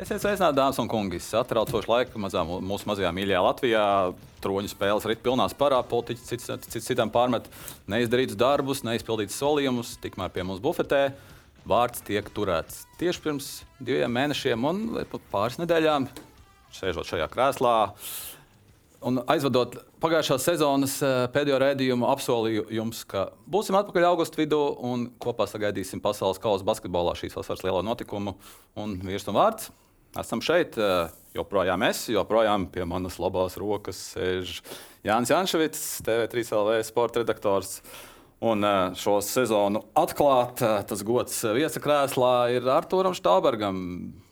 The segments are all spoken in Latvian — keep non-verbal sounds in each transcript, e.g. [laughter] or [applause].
Esiet sveicināti, dāmas un kungi. Satraucoši laiki mazā, mūsu mazajā mīļajā Latvijā. Troņu spēles rit pilnā sparā, politiķi cits, cits citam pārmet neizdarītus darbus, neizpildītus solījumus. Tikmēr pie mums bufetē vārds tiek turēts tieši pirms diviem mēnešiem un pāris nedēļām, sēžot šajā krēslā. Un aizvadot pagājušās sezonas eh, pēdējo rādījumu, apsolīju jums, ka būsim atpakaļ augusta vidū un kopā sagaidīsim pasaules kausa basketbolā šīs vasaras lielo notikumu. Un vīrs un vārds esam šeit. Eh, joprojām es, joprojām pie manas labās rokas sēž Jānis Jančevits, TV3 LV sporta redaktors. Un eh, šo sezonu atklāt, eh, tas gods viesakrēslā ir Arthūram Štābergam.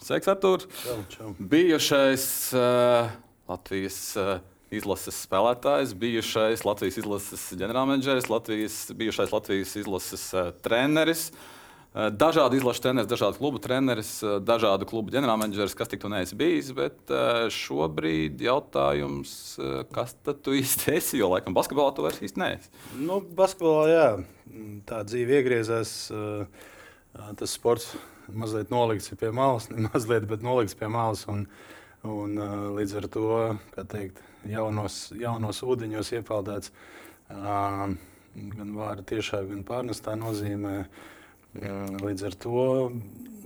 Sveiks, Arthūr! Čau, čau. Bijušais uh, Latvijas uh, izlases spēlētājs, bijušais Latvijas izlases ģenerālmenedžeris, Latvijas, bijušais Latvijas izlases uh, treneris. Uh, Eh, dažādu izlašu treneris, dažādu klubu treneris, eh, dažādu klubu ģenerālmenedžeris, kas tik tu neesi bijis. Bet eh, šobrīd jautājums, kas tad tu īsti esi? Jo laikam basketbolā tu vairs īsti neesi. Nu, basketbolā, jā, tā dzīve iegriezās. Tas sports mazliet nolikts pie malas, [laughs] mazliet, bet nolikts pie malas. Un, un, līdz ar to, kā teikt, jaunos, jaunos ūdeņos iepeldēts gan vārda tiešā, gan pārnestā nozīmē. Līdz ar to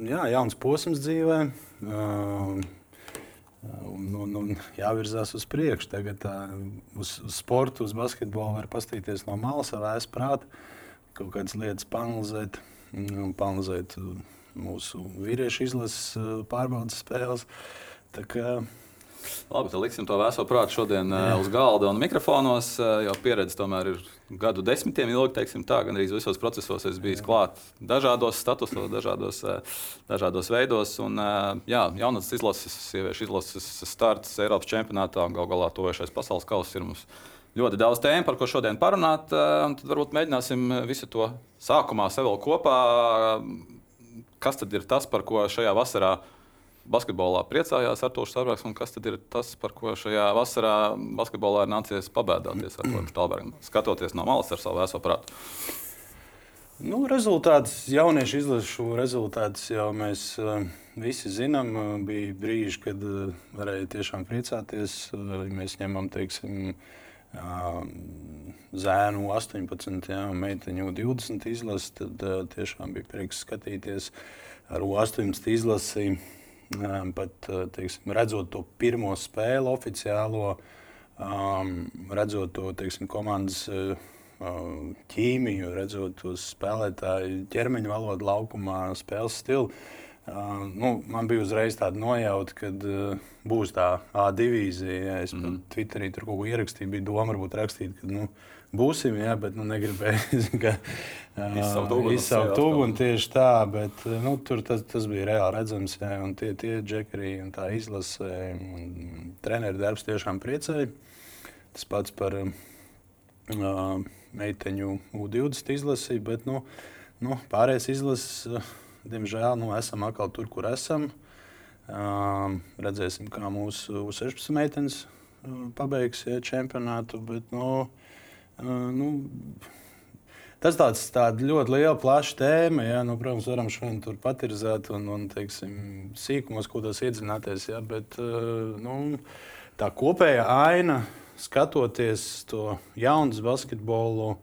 jā, jauns posms dzīvē. Un, un, un jāvirzās uz priekšu. Tagad tā, uz, uz sporta, uz basketbolu var paskatīties no malas, ar vēstu prātu, kaut kādas lietas panelizēt, panelizēt mūsu vīriešu izlases pārbaudas spēles. Tā kā, Labi, tad liksim to vēso prātu šodien Jā. uz galda un mikrofonos. Jo pieredze tomēr ir gadu desmitiem ilgi, teiksim tā, gan arī visos procesos es biju klāt dažādos statusos, dažādos, dažādos veidos. Un, jā, jaunatnes izlases, sieviešu izlases starts Eiropas čempionātā un gal galā tojušais pasaules kausa ir mums ļoti daudz tēmu, par ko šodien parunāt. Tad varbūt mēģināsim visu to sākumā sev kopā. Kas tad ir tas, par ko šajā vasarā? Basketbolā priecājās ar to Štābrāks, un kas tad ir tas, par ko šajā vasarā basketbolā ir nācies pabēdāties ar to [clears throat] Štābrāku, skatoties no malas ar savu vēso prātu? Nu, rezultāts, jauniešu izlašu rezultātus jau mēs uh, visi zinām. Uh, bija brīži, kad uh, varēja tiešām priecāties. Uh, mēs ņemam, teiksim, zēnu 18, jā, meiteņu 20 izlasi. Tad tiešām bija prieks skatīties ar 18 izlasi pat teiksim, redzot to pirmo spēli oficiālo, um, redzot to teiksim, komandas ķīmiju, redzot to spēlētāju ķermeņa valodu laukumā, spēles stilu. Uh, nu, man bija uzreiz tāda nojauta, ka uh, būs tā A divīzija. Ja es mm -hmm. Twitterī tur kaut ko ierakstīju, bija doma varbūt rakstīt, ka nu, būsim, jā, bet nu, negribēju [laughs] izsaukt uguni tieši tā. Bet, nu, tur tas, tas bija reāli redzams, jā, un tie, tie džekari un tā izlase, un treneru darbs tiešām priecēja. Tas pats par uh, meiteņu U20 izlasi, bet nu, nu, pārējais izlases, diemžēl, nu, esam atkal tur, kur esam. Uh, redzēsim, kā mūsu U16 meitenes pabeigs ja, čempionātu. Bet, nu, Nu, tas tāds, ļoti liela, plaša tēma. Ja? Nu, protams, varam šodien tur patirizēt un, un teiksim, sīkumos, ko tas iedzināties. Ja? Bet nu, tā kopējā aina, skatoties to jaunu basketbolu,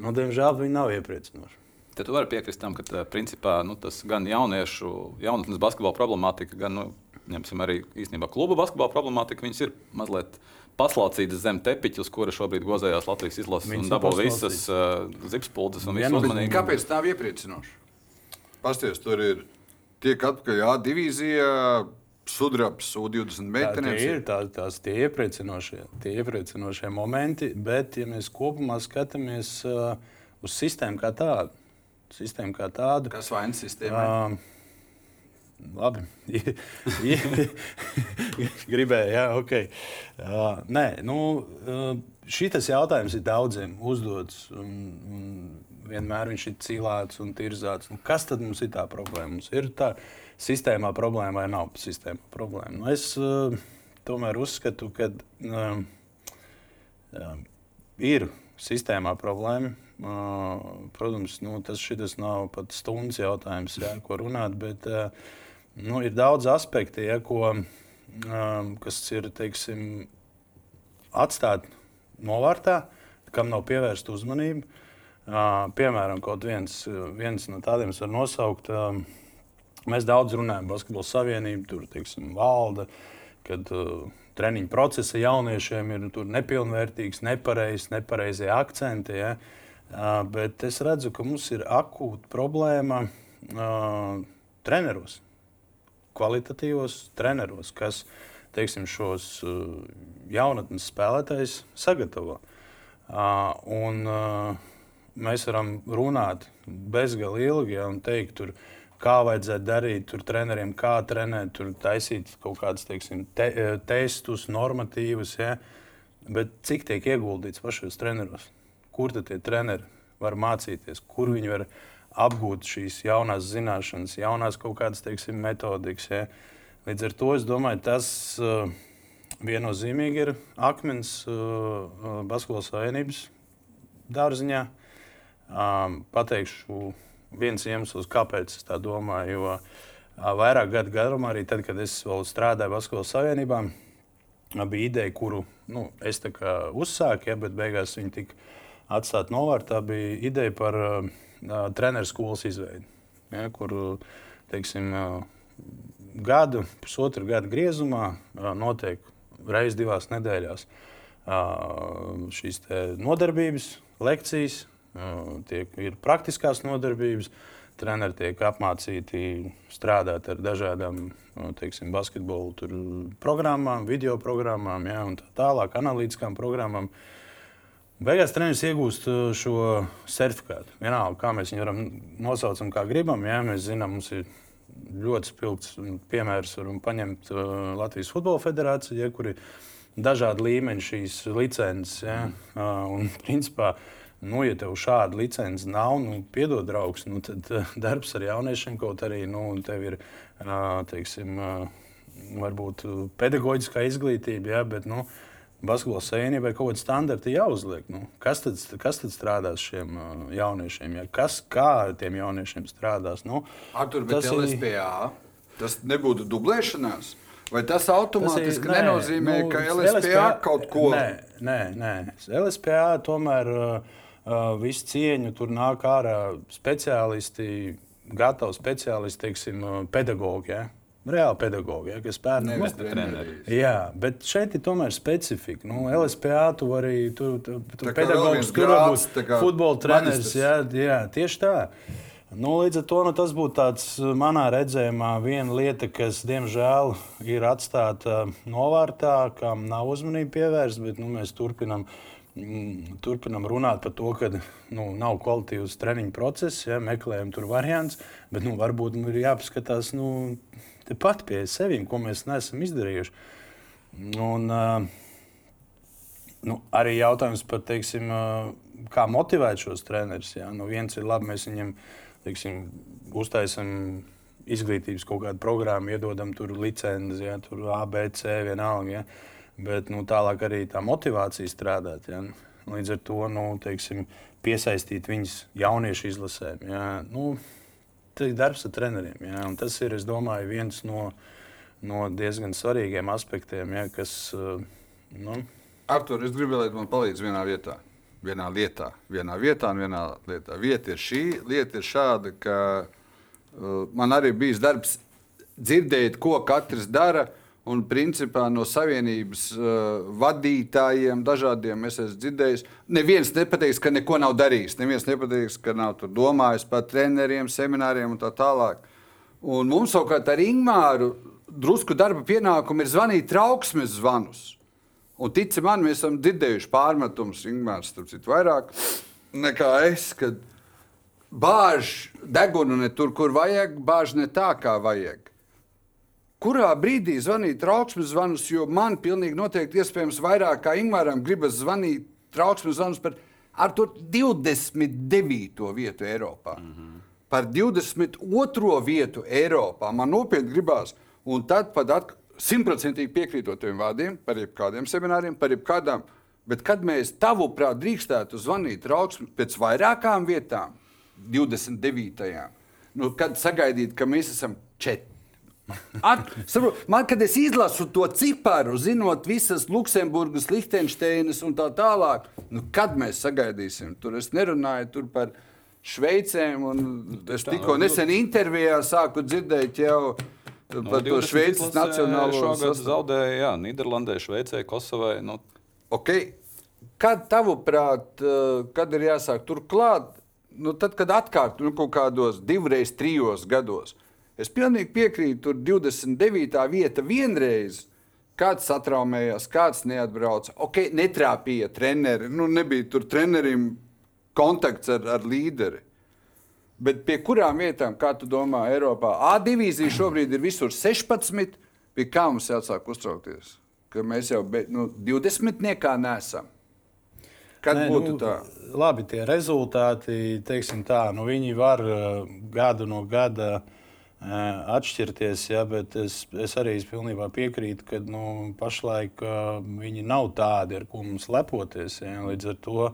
nu, diemžēl viņi nav iepriecinoši. Tad tu vari piekrist tam, ka principā, nu, tas gan jauniešu, jaunatnes basketbola problemātika, gan nu, arī īstenībā klubu basketbola problemātika, ir mazliet paslaucītas zem tepiņa, uz kura šobrīd gozējās Latvijas izlases un dabū visas uh, zipspuldes un visu uzmanību. Kāpēc tā ir iepriecinoša? Pasties, tur ir tiek atpakaļ A divīzijā. Sudrabs, U20 meitenes. Tā ir tā, tās tie iepriecinošie, tie iepriecinošie momenti, bet, ja mēs kopumā skatāmies uh, uz sistēmu kā tādu, sistēmu kā tādu kas vainas sistēmai? Uh, Labi. [laughs] Gribēju, jā, ok. Uh, nē, nu, uh, šis jautājums ir daudziem uzdots. Un, un vienmēr viņš ir cilāts un tirzāts. Nu, kas tad mums ir tā problēma? Mums ir tā sistēmā problēma vai nav sistēmā problēma? Nu, es uh, tomēr uzskatu, ka uh, uh, ir sistēmā problēma. Uh, protams, nu, tas nav pat stundas jautājums, jā, ko runāt. Bet, uh, nu, ir daudz aspektu, ja, ko, um, kas ir teiksim, atstāt novārtā, kam nav pievērsta uzmanība. Uh, piemēram, kaut viens, viens no tādiem var nosaukt. Uh, mēs daudz runājam par basketbola savienību, tur teiksim, valda, kad uh, treniņu procesa jauniešiem ir nepilnvērtīgs, nepareizs, nepareizie akcenti. Ja? Uh, bet es redzu, ka mums ir akūta problēma uh, treneros, kvalitatīvos treneros, kas teiksim, šos uh, jaunatnes spēlētājus sagatavo. Uh, un, uh, mēs varam runāt bezgalīgi ilgi ja, un teikt, tur, kā vajadzētu darīt, tur treneriem, kā trenēt, tur taisīt kaut kādus te, testus, normatīvus. Ja. Bet cik tiek ieguldīts pašos treneros? Kur tad tie treneri var mācīties, kur viņi var apgūt šīs jaunās zināšanas, jaunās kaut kādas teiksim, metodikas. Ja. Līdz ar to es domāju, tas uh, viennozīmīgi ir akmens uh, Basketbola savienības dārziņā. Um, pateikšu viens iemesls, kāpēc es tā domāju. Jo uh, vairāk gadu garumā, arī tad, kad es vēl strādāju Basketbola Savienībā, bija ideja, kuru nu, es uzsāku, ja, bet beigās viņa tika atstāta novārtā. bija ideja par uh, treneru skolas izveidi, ja, kur teiksim, uh, gadu, pusotru gadu griezumā uh, notiek reizes divās nedēļās uh, šīs nodarbības, lekcijas tiek, ir praktiskās nodarbības. Treneri tiek apmācīti strādāt ar dažādām teiksim, basketbola programmām, video programmām, ja, tā tālāk, analītiskām programmām. Beigās treneris iegūst šo certifikātu. Vienalga, kā mēs viņu varam nosaukt, kā gribam. Ja, mēs zinām, mums ir ļoti spilgts piemērs, varam paņemt uh, Latvijas Futbola Federāciju, ja, kur ir dažādi līmeņi šīs licences. Ja, uh, un, principā, uh, Nu, ja tev šāda licence nav, nu, piedod, draugs, nu, tad uh, darbs ar jauniešiem kaut arī nu, tev ir, uh, teiksim, uh, varbūt pedagoģiskā izglītība, ja, bet, nu, basketbola savienībai kaut kāda standarta jāuzliek. Nu, kas, tad, kas tad strādās šiem uh, jauniešiem? Ja? Kas kā ar tiem jauniešiem strādās? Nu, Artur, tas ir LSPA. Tas nebūtu dublēšanās. Vai tas automātiski tas ir, nē, nenozīmē, nu, ka LSPA, LSPA kaut ko tādu? Nē, nē, nē. LSPA tomēr uh, uh, visu cieņu, tur nāk ārā speciālisti, gatavi speciālisti, teiksim, pedagogi. Ja? Reāli pedagogi, ja, kas bērniem ir treneri. Jā, bet šeit ir tomēr specifika. Nu, LSPA tu vari, tu, tu, tu pedagogs, tur var būt futbola treneris. Jā, jā, tieši tā. Nu, līdz ar to nu, tas būtu tāds manā redzējumā viena lieta, kas, diemžēl, ir atstāta novārtā, kam nav uzmanība pievērsta, bet nu, mēs turpinām Mm, turpinam runāt par to, ka nu, nav kvalitīvs treniņu process, ja, meklējam tur variants, bet nu, varbūt ir jāpaskatās nu, tepat pie sevis, ko mēs neesam izdarījuši. Un, uh, nu, arī jautājums par teiksim, uh, kā motivēt šos trenerus. Ja. Nu, viens ir labi, mēs viņiem teiksim, uztaisām izglītības kaut kādu programmu, iedodam tur licenci, ja, tur ABC vienalga. Ja bet nu, tālāk arī tā motivācija strādāt. Ja? Līdz ar to nu, teiksim, piesaistīt viņus jauniešu izlasēm. Ja? Nu, ir darbs ar treneriem. Ja? Un tas ir domāju, viens no, no diezgan svarīgiem aspektiem, ja? kas. Uh, nu, Artur, es gribēju, lai man palīdz vienā vietā. Vienā lietā, vienā vietā, vienā lietā. Vieta ir šī, lieta ir šāda, ka uh, man arī bijis darbs dzirdēt, ko katrs dara. Uh, Un principā no savienības uh, vadītājiem, dažādiem es esmu dzirdējis, neviens nepateiks, ka neko nav darījis. Neviens nepateiks, ka nav domājis par treneriem, semināriem un tā tālāk. Un mums savukārt ar Ingūru drusku darba pienākumu ir zvanīt trauksmes zvanus. Un tici man, mēs esam dzirdējuši pārmetumus, Ingūns, starp citu, vairāk nekā es. Bāž degunu ne tur, kur vajag, bāž ne tā, kā vajag kurā brīdī zvanīt trauksmes zvanus, jo man pilnīgi noteikti iespējams vairāk kā Ingūram gribas zvanīt trauksmes zvanus par ar to 29. vietu Eiropā. Mm -hmm. Par 22. vietu Eiropā man nopietni gribās, un tad pat simtprocentīgi piekrītot tiem vārdiem par jebkādiem semināriem, par jebkādām. Bet kad mēs tavuprāt drīkstētu zvanīt trauksmi pēc vairākām vietām, 29. Nu, kad sagaidīt, ka mēs esam četri At, saprot, man, kad es izlasu to ciparu, zinot visas Luksemburgas, Liechtensteinas un tā tālāk, nu, kad mēs sagaidīsim? Tur es nerunāju tur par Šveicēm. Es tikko nesen intervijā sāku dzirdēt jau par to 20 Šveices izlasē nacionālo Šogad sastāvu. zaudēja jā, Nīderlandē, Šveicē, Kosovai. Nu, Okay. Kad tavuprāt, eh, kad ir jāsāk turklāt, nu, tad, kad atkārtot nu, kaut kādos divreiz, trijos gados, es pilnīgi piekrītu, tur 29. vieta vienreiz. Kāds satraumējās, kāds neatbrauca. Ok, netrāpīja treneri. Nu, nebija tur trenerim kontakts ar, ar līderi. Bet pie kurām vietām, kā tu domā, Eiropā? A divīzija šobrīd ir visur 16. Pie kā mums jāsāk uztraukties? Ka mēs jau be, nu, 20. nekā nesam. Kad Nē, būtu nu, tā? Labi, tie rezultāti, teiksim tā, nu, viņi var uh, gadu no gada uh, atšķirties, ja, bet es, es arī es pilnībā piekrītu, ka nu, pašlaik uh, viņi nav tādi, ar ko mums lepoties. Ja, līdz ar to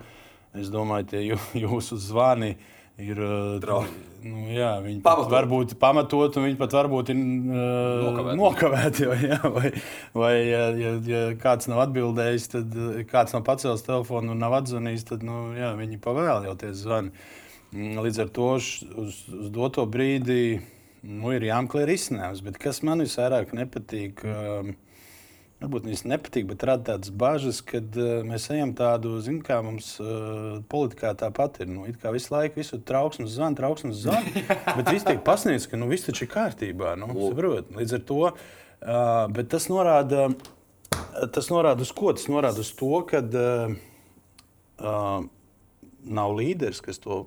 es domāju, tie jū, [laughs] jūsu zvani ir uh, nu, jā, viņi pat Pamatot. varbūt pamatot, un viņi pat varbūt ir uh, Nokavēti. Jo, jā, vai vai ja, ja, ja kāds nav atbildējis, tad kāds nav pacēlis telefonu un nav atzvanījis, tad nu, jā, viņi pavēl jau tie zvani. Mm, Līdz ar to uz, uz doto brīdi nu, ir jāmeklē risinājums. Bet kas man visvairāk nepatīk, um, varbūt nevis nepatīk, bet rada tādas bažas, kad uh, mēs ejam tādu, zinām, kā mums uh, politikā tāpat ir. Nu, it kā visu laiku visur trauksmes zvana, trauksmes zvana, [laughs] bet viss tiek pasniegts, ka nu, viss taču ir kārtībā. Nu, saprot? Līdz ar to, uh, bet tas norāda, tas norāda uz ko? Tas norāda uz to, ka uh, uh, nav līderis, kas to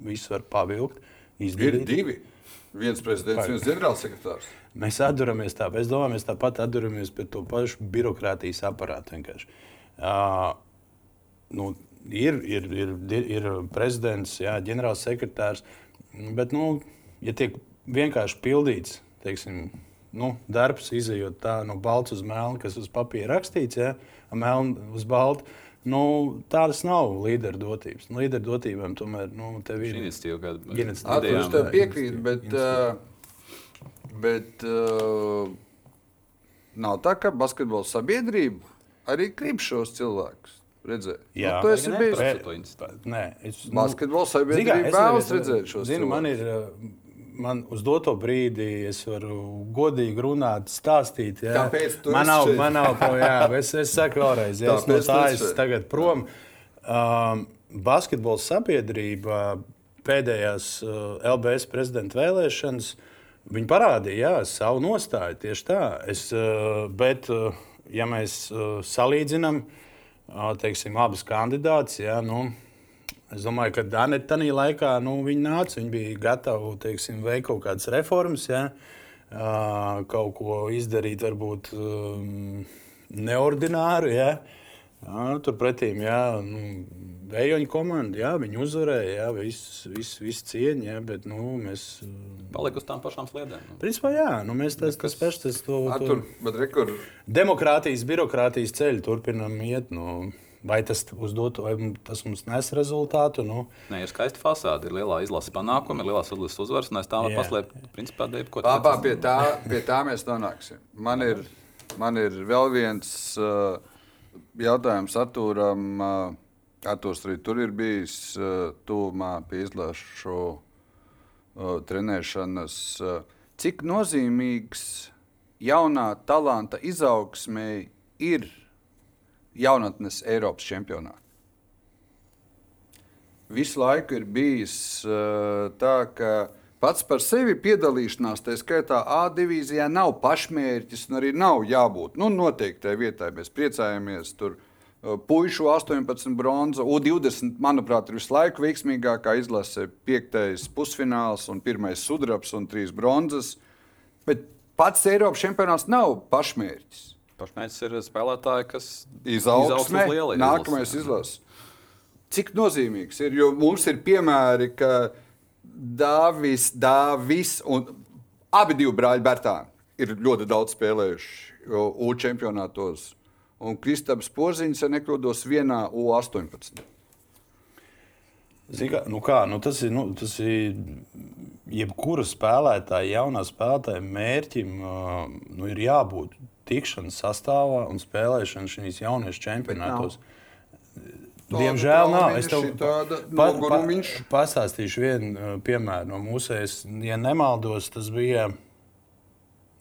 visu var pavilkt. Ir izdarīt. divi. Viens prezidents, viens ģenerālsekretārs. Mēs atduramies tā, es domāju, mēs tāpat atduramies pie to pašu birokrātijas aparātu. Uh, nu, ir, ir, ir, ir, ir prezidents, jā, ģenerālsekretārs, bet, nu, ja tiek vienkārši pildīts, teiksim, nu, darbs, izējot tā no balts uz melnu, kas uz papīra rakstīts, jā, melnu uz baltu. Nu, tādas nav līderu dotības. Nu, līderu dotībām tomēr nu, tev ir Iniciatīva, kāda Iniciatīva. Atkal es tev jā, piekrītu, bet, iniciatīva. uh, bet uh, nav tā, ka basketbola sabiedrība arī grib šos cilvēkus redzēt. Jā. nu, tu esi Vai ne? bijis. Zini kā, sabiedrība vēlas redzēt šos Zinu, man ir, uh, man uz doto brīdi es varu godīgi runāt, stāstīt. Jā. Kāpēc tu man nav, man nav to, jā, es, es saku vēlreiz, ja es no tā esi es šeit. tagad prom. Um, basketbola sabiedrība pēdējās uh, LBS prezidenta vēlēšanas. Viņi parādīja jā, savu nostāju tieši tā. Es, uh, bet, uh, ja mēs uh, salīdzinām uh, teiksim, abus kandidātus, jā, nu, Es domāju, ka Danita tajā laikā nu, viņa nāca. Viņa bija gatava teiksim, veikt kaut kādas reformas, ja? kaut ko izdarīt, varbūt neordināru. Ja? Uh, Turpretī, ja, nu, Vējoņa komanda, jā, viņi uzvarēja, jā, viss vis, vis cieņa, jā, bet nu, mēs. Palika uz tām pašām sliedēm. Nu. Principā, jā, nu, mēs tas, tas pašs, tas to, to tur, bet rekur, demokrātijas, birokrātijas ceļu turpinām iet. Nu, vai tas, uz doto, vai tas mums nes rezultātu? Nu, Nē, ir skaista fasāde, ir lielā izlases panākuma, ir lielās izlases uzvaras, un aiz tā var Jā. paslēpt, principā, dēļ ko Pā, pie, tā, pie tā mēs nonāksim. Man ir, man ir vēl viens uh, jautājums Artūram. Uh, Artūrs arī tur ir bijis uh, tuvumā pie izlašu uh, trenēšanas. Uh, cik nozīmīgs jaunā talanta izaugsmē ir jaunatnes Eiropas čempionātā? visu laiku ir bijis uh, tā, ka pats par sevi piedalīšanās, tā skaitā A divīzijā, nav pašmērķis un arī nav jābūt nu, noteiktai vietai. Mēs priecājamies tur. uh, Puišu 18 bronza, U20, manuprāt, ir visu laiku veiksmīgākā izlase. Piektais pusfināls, un pirmais sudrabs un trīs bronzas. Bet pats Eiropas čempionāts nav pašmērķis. Pašmērķis ir spēlētāji, kas Izaugsmē, uz lielajai nākamais izlases. Cik nozīmīgs ir? Jo mums ir piemēri, ka Dāvis, Dāvis un abi divi brāļi Bērtāni ir ļoti daudz spēlējuši U čempionātos. Un Kristaps Porziņš, ja nekļūdos, vienā U18. Zini, kā, nu kā, nu tas ir, nu, tas ir jebkura spēlētāja, jaunā spēlētāja mērķim uh, nu, ir jābūt tikšanas sastāvā un spēlēšanai šīs jauniešu čempionātos. Diemžēl nav. Es tev pa, pa, pastāstīšu vienu uh, piemēru no mūsējas. Ja nemaldos, tas bija,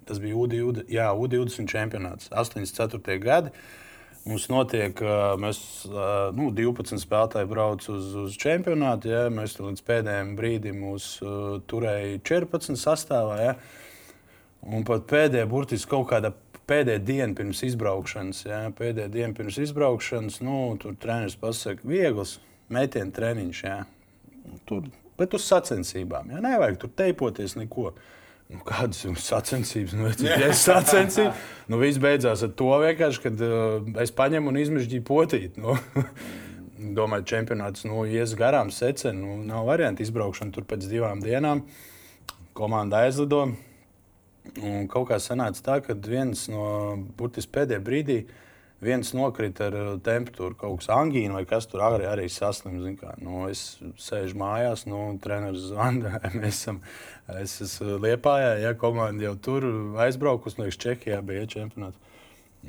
tas bija U20, jā, U20 čempionāts, 84. gadi. Mums notiek, mēs nu, 12 spēlētāji brauc uz, uz čempionātu. Ja, mēs līdz pēdējiem brīdim mūs turējām 14 sastāvā. Ja, un pat pēdējā, burtiski kaut kāda pēdējā diena pirms izbraukšanas, ja, pēdējā diena pirms izbraukšanas, nu, tur treneris pasakā, viegls metienu treniņš. Ja, tur, bet uz sacensībām. Ja, nevajag tur teipoties neko. Nu, kādas ir sacensības? Nu, es [laughs] sacensīju, nu, viss beidzās ar to, kad uh, es paņemu un izmežģīju potīt. Nu. [laughs] Domāju, čempionāts nu, ies garām secen. Nu, nav variantu izbraukšana tur pēc divām dienām. Komanda aizlido. Un kaut kā sanāca tā, ka viens no burtiski pēdējā brīdī viens nokrita ar uh, temperatūru, kaut kas angīna vai kas tur arī, arī saslims. Nu, es sēžu mājās, nu, treneris zvana. [laughs] Mēs esam, es esmu Liepājā, ja komanda jau tur aizbraukusi, liekas, Čehijā bija čempionāts.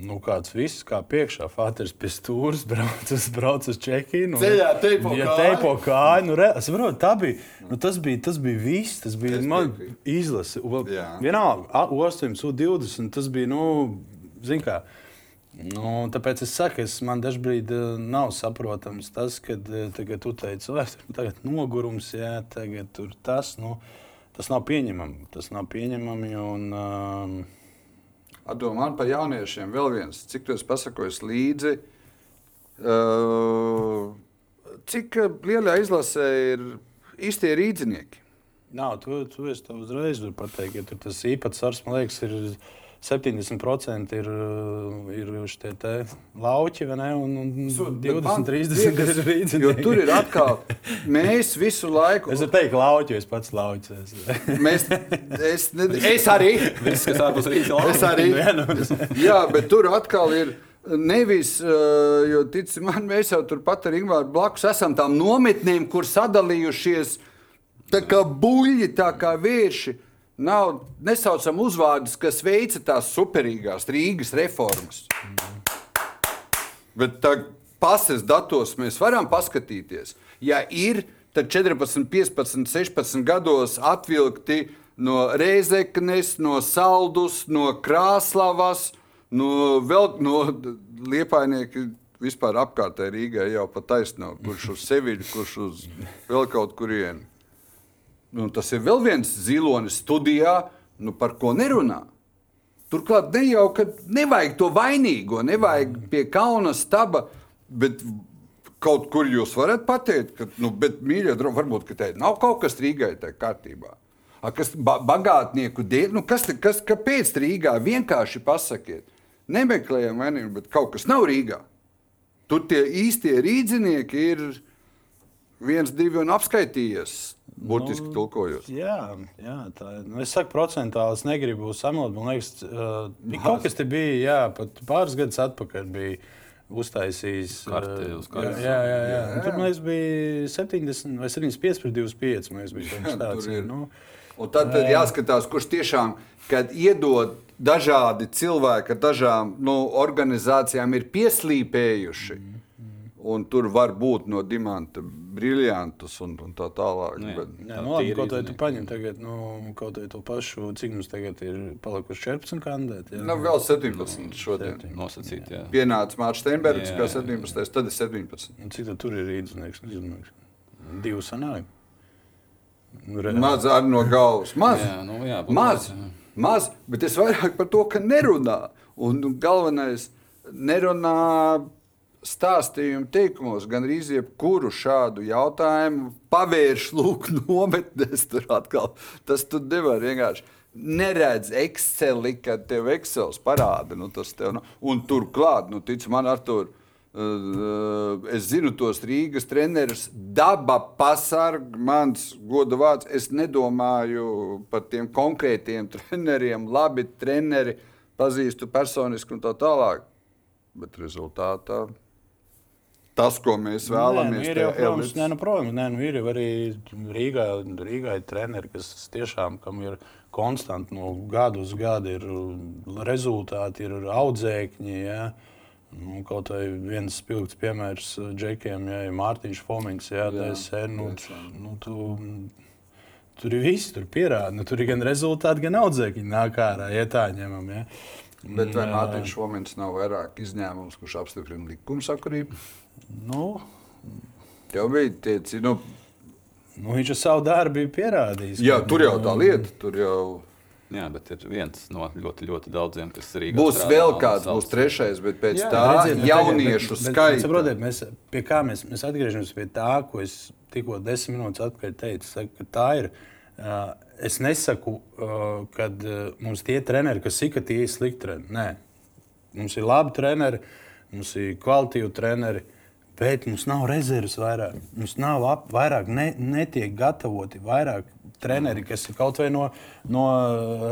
Nu, kāds viss, kā piekšā, Fāters pie stūres brauc, brauc uz Čehiju. Nu, Ceļā teipo ja teipo kāju. Nu, re, saprot, tā bija, nu, tas, bija, tas bija viss, tas bija man izlase. Vienalga, 8, 20, tas bija, nu, zin kā, Nu, tāpēc es saku, es man dažkārt uh, nav saprotams tas, ka uh, tagad tu teici, [laughs] tagad nogurums, jā, tagad tur tas, nu, tas nav pieņemami. Tas nav pieņemami. Un, uh, Atdomā man par jauniešiem vēl viens, cik tu esi pasakojis līdzi. Uh, cik lielā izlasē ir īstie rīznieki? Nav, tu, tu esi uzreiz pateikt, ka ja tas īpatsvars, man liekas, ir 70% ir, ir šie lauķi, ne, un, un Su, 20, man, 30% ir. Jo tur ir atkal, mēs visu laiku. Es teiktu, lauķi, es pats lauķis. mēs, es, ne, es arī. Viss, kas ārpus rīta. Es arī. [laughs] Nu. Jā, bet tur atkal ir. Nevis, jo tici man, mēs jau turpat ar Ingūru blakus esam tām nometnēm, kur sadalījušies tā kā buļļi, tā kā vieši nav nesaucam uzvārdus, kas veica tās superīgās Rīgas reformas. Bet tā pases datos mēs varam paskatīties. Ja ir, tad 14, 15, 16 gados atvilkti no Reizeknes, no Saldus, no Krāslavas, no, vēl, no Liepainieka vispār apkārtēji Rīgai jau pat taisno, kurš uz Seviļu, kurš uz vēl kaut kurienu. Nu, tas ir vēl viens zilonis studijā, nu, par ko nerunā. Turklāt ne jau, ka nevajag to vainīgo, nevajag pie kauna staba, bet kaut kur jūs varat pateikt, ka, nu, bet, mīļie draugi, varbūt, ka te nav kaut kas Rīgai tajā kārtībā. A, kas ba bagātnieku dēļ, nu, kas, kas, kāpēc Rīgā vienkārši pasakiet, nemeklējam vainību, bet kaut kas nav Rīgā. Tur tie īstie rīznieki ir viens, divi un apskaitījies. Burtiski nu, tulkojot. Jā, jā tā ir. Nu, es saku, procentuāli es negribu samot. Man liekas, uh, kaut kas te bija, jā, pat pāris gadus atpakaļ bija uztaisījis. Kartēlis, uh, jā, jā, jā, jā. Un tur liekas, bija 70 vai 75 pret 25. Man liekas, bija tāds, nu, Un tad, tad jāskatās, kurš tiešām iedod dažādi cilvēki ar dažām nu, organizācijām, ir pieslīpējuši. Mm Un tur var būt no dimanta briljantus un, un tā tālāk. Nu, jā, bet, jā, nu, labi, kaut vai tu paņem tagad, nu, kaut vai to pašu, cik mums tagad ir palikuši 14 kandidāti. Jā, nu, vēl 17 šodien. Nosacīt, jā. Pienāca Mārcis Steinbergs, kā 17, tad ir 17. Un cik tur ir rīznieks? Divu sanāju. Re... Maz ar no galvas. Maz. Jā, nu, jā, maz. Jā. Maz, bet es vairāk par to, ka nerunā. Un galvenais, nerunā stāstījumu teikumos gan arī jebkuru šādu jautājumu pavērš [laughs] lūk nometnēs. Tur atkal tas tu nevar vienkārši. Neredz Exceli, kad tev Excels parāda. Nu, tev, nu, un turklāt, nu, tic man, Artur, uh, es zinu tos Rīgas trenerus. Daba pasarg, mans goda vārds. Es nedomāju par tiem konkrētiem treneriem, labi treneri, pazīstu personiski un tā tālāk. Bet rezultātā tas, ko mēs vēlamies. Nē, nu, ir jau, protams, nē, nu, protams, nē, nu, ir jau arī Rīgā, Rīgā ir treneri, kas tiešām ir konstanti no gada uz gadu, ir rezultāti, ir audzēkņi. Ja? Nu, kaut vai viens spilgts piemērs Džekiem, ja ir Mārtiņš Fomings, ja, Jā, TSN, nu, nu, tu, tur ir viss, tur pierāda. Nu, tur ir gan rezultāti, gan audzēkņi nāk ārā, ja tā ņemam. Ja? Bet vai Mārtiņš Šomins nav vairāk izņēmums, kurš apstiprina likumsakarību? Nu, Jau bija tie, nu, nu, viņš ar savu darbu ir pierādījis. jā, ka, tur jau nu, tā lieta, tur jau Jā, bet ir viens no ļoti, ļoti daudziem, kas ir būs vēl kāds, būs trešais, bet pēc tā jauniešu skaita. Saprotiet, mēs, pie kā mēs, mēs atgriežamies pie tā, ko es tikko desmit minūtes atpakaļ teicu. Saku, ka tā ir. Uh, es nesaku, uh, ka uh, mums tie treneri, kas ir, ka tie ir slikti treneri. Nē, mums ir labi treneri, mums ir kvalitīvi treneri. Bet mums nav rezerves vairāk. Mums nav ap, vairāk, ne, netiek gatavoti vairāk treneri, kas ir kaut vai no, no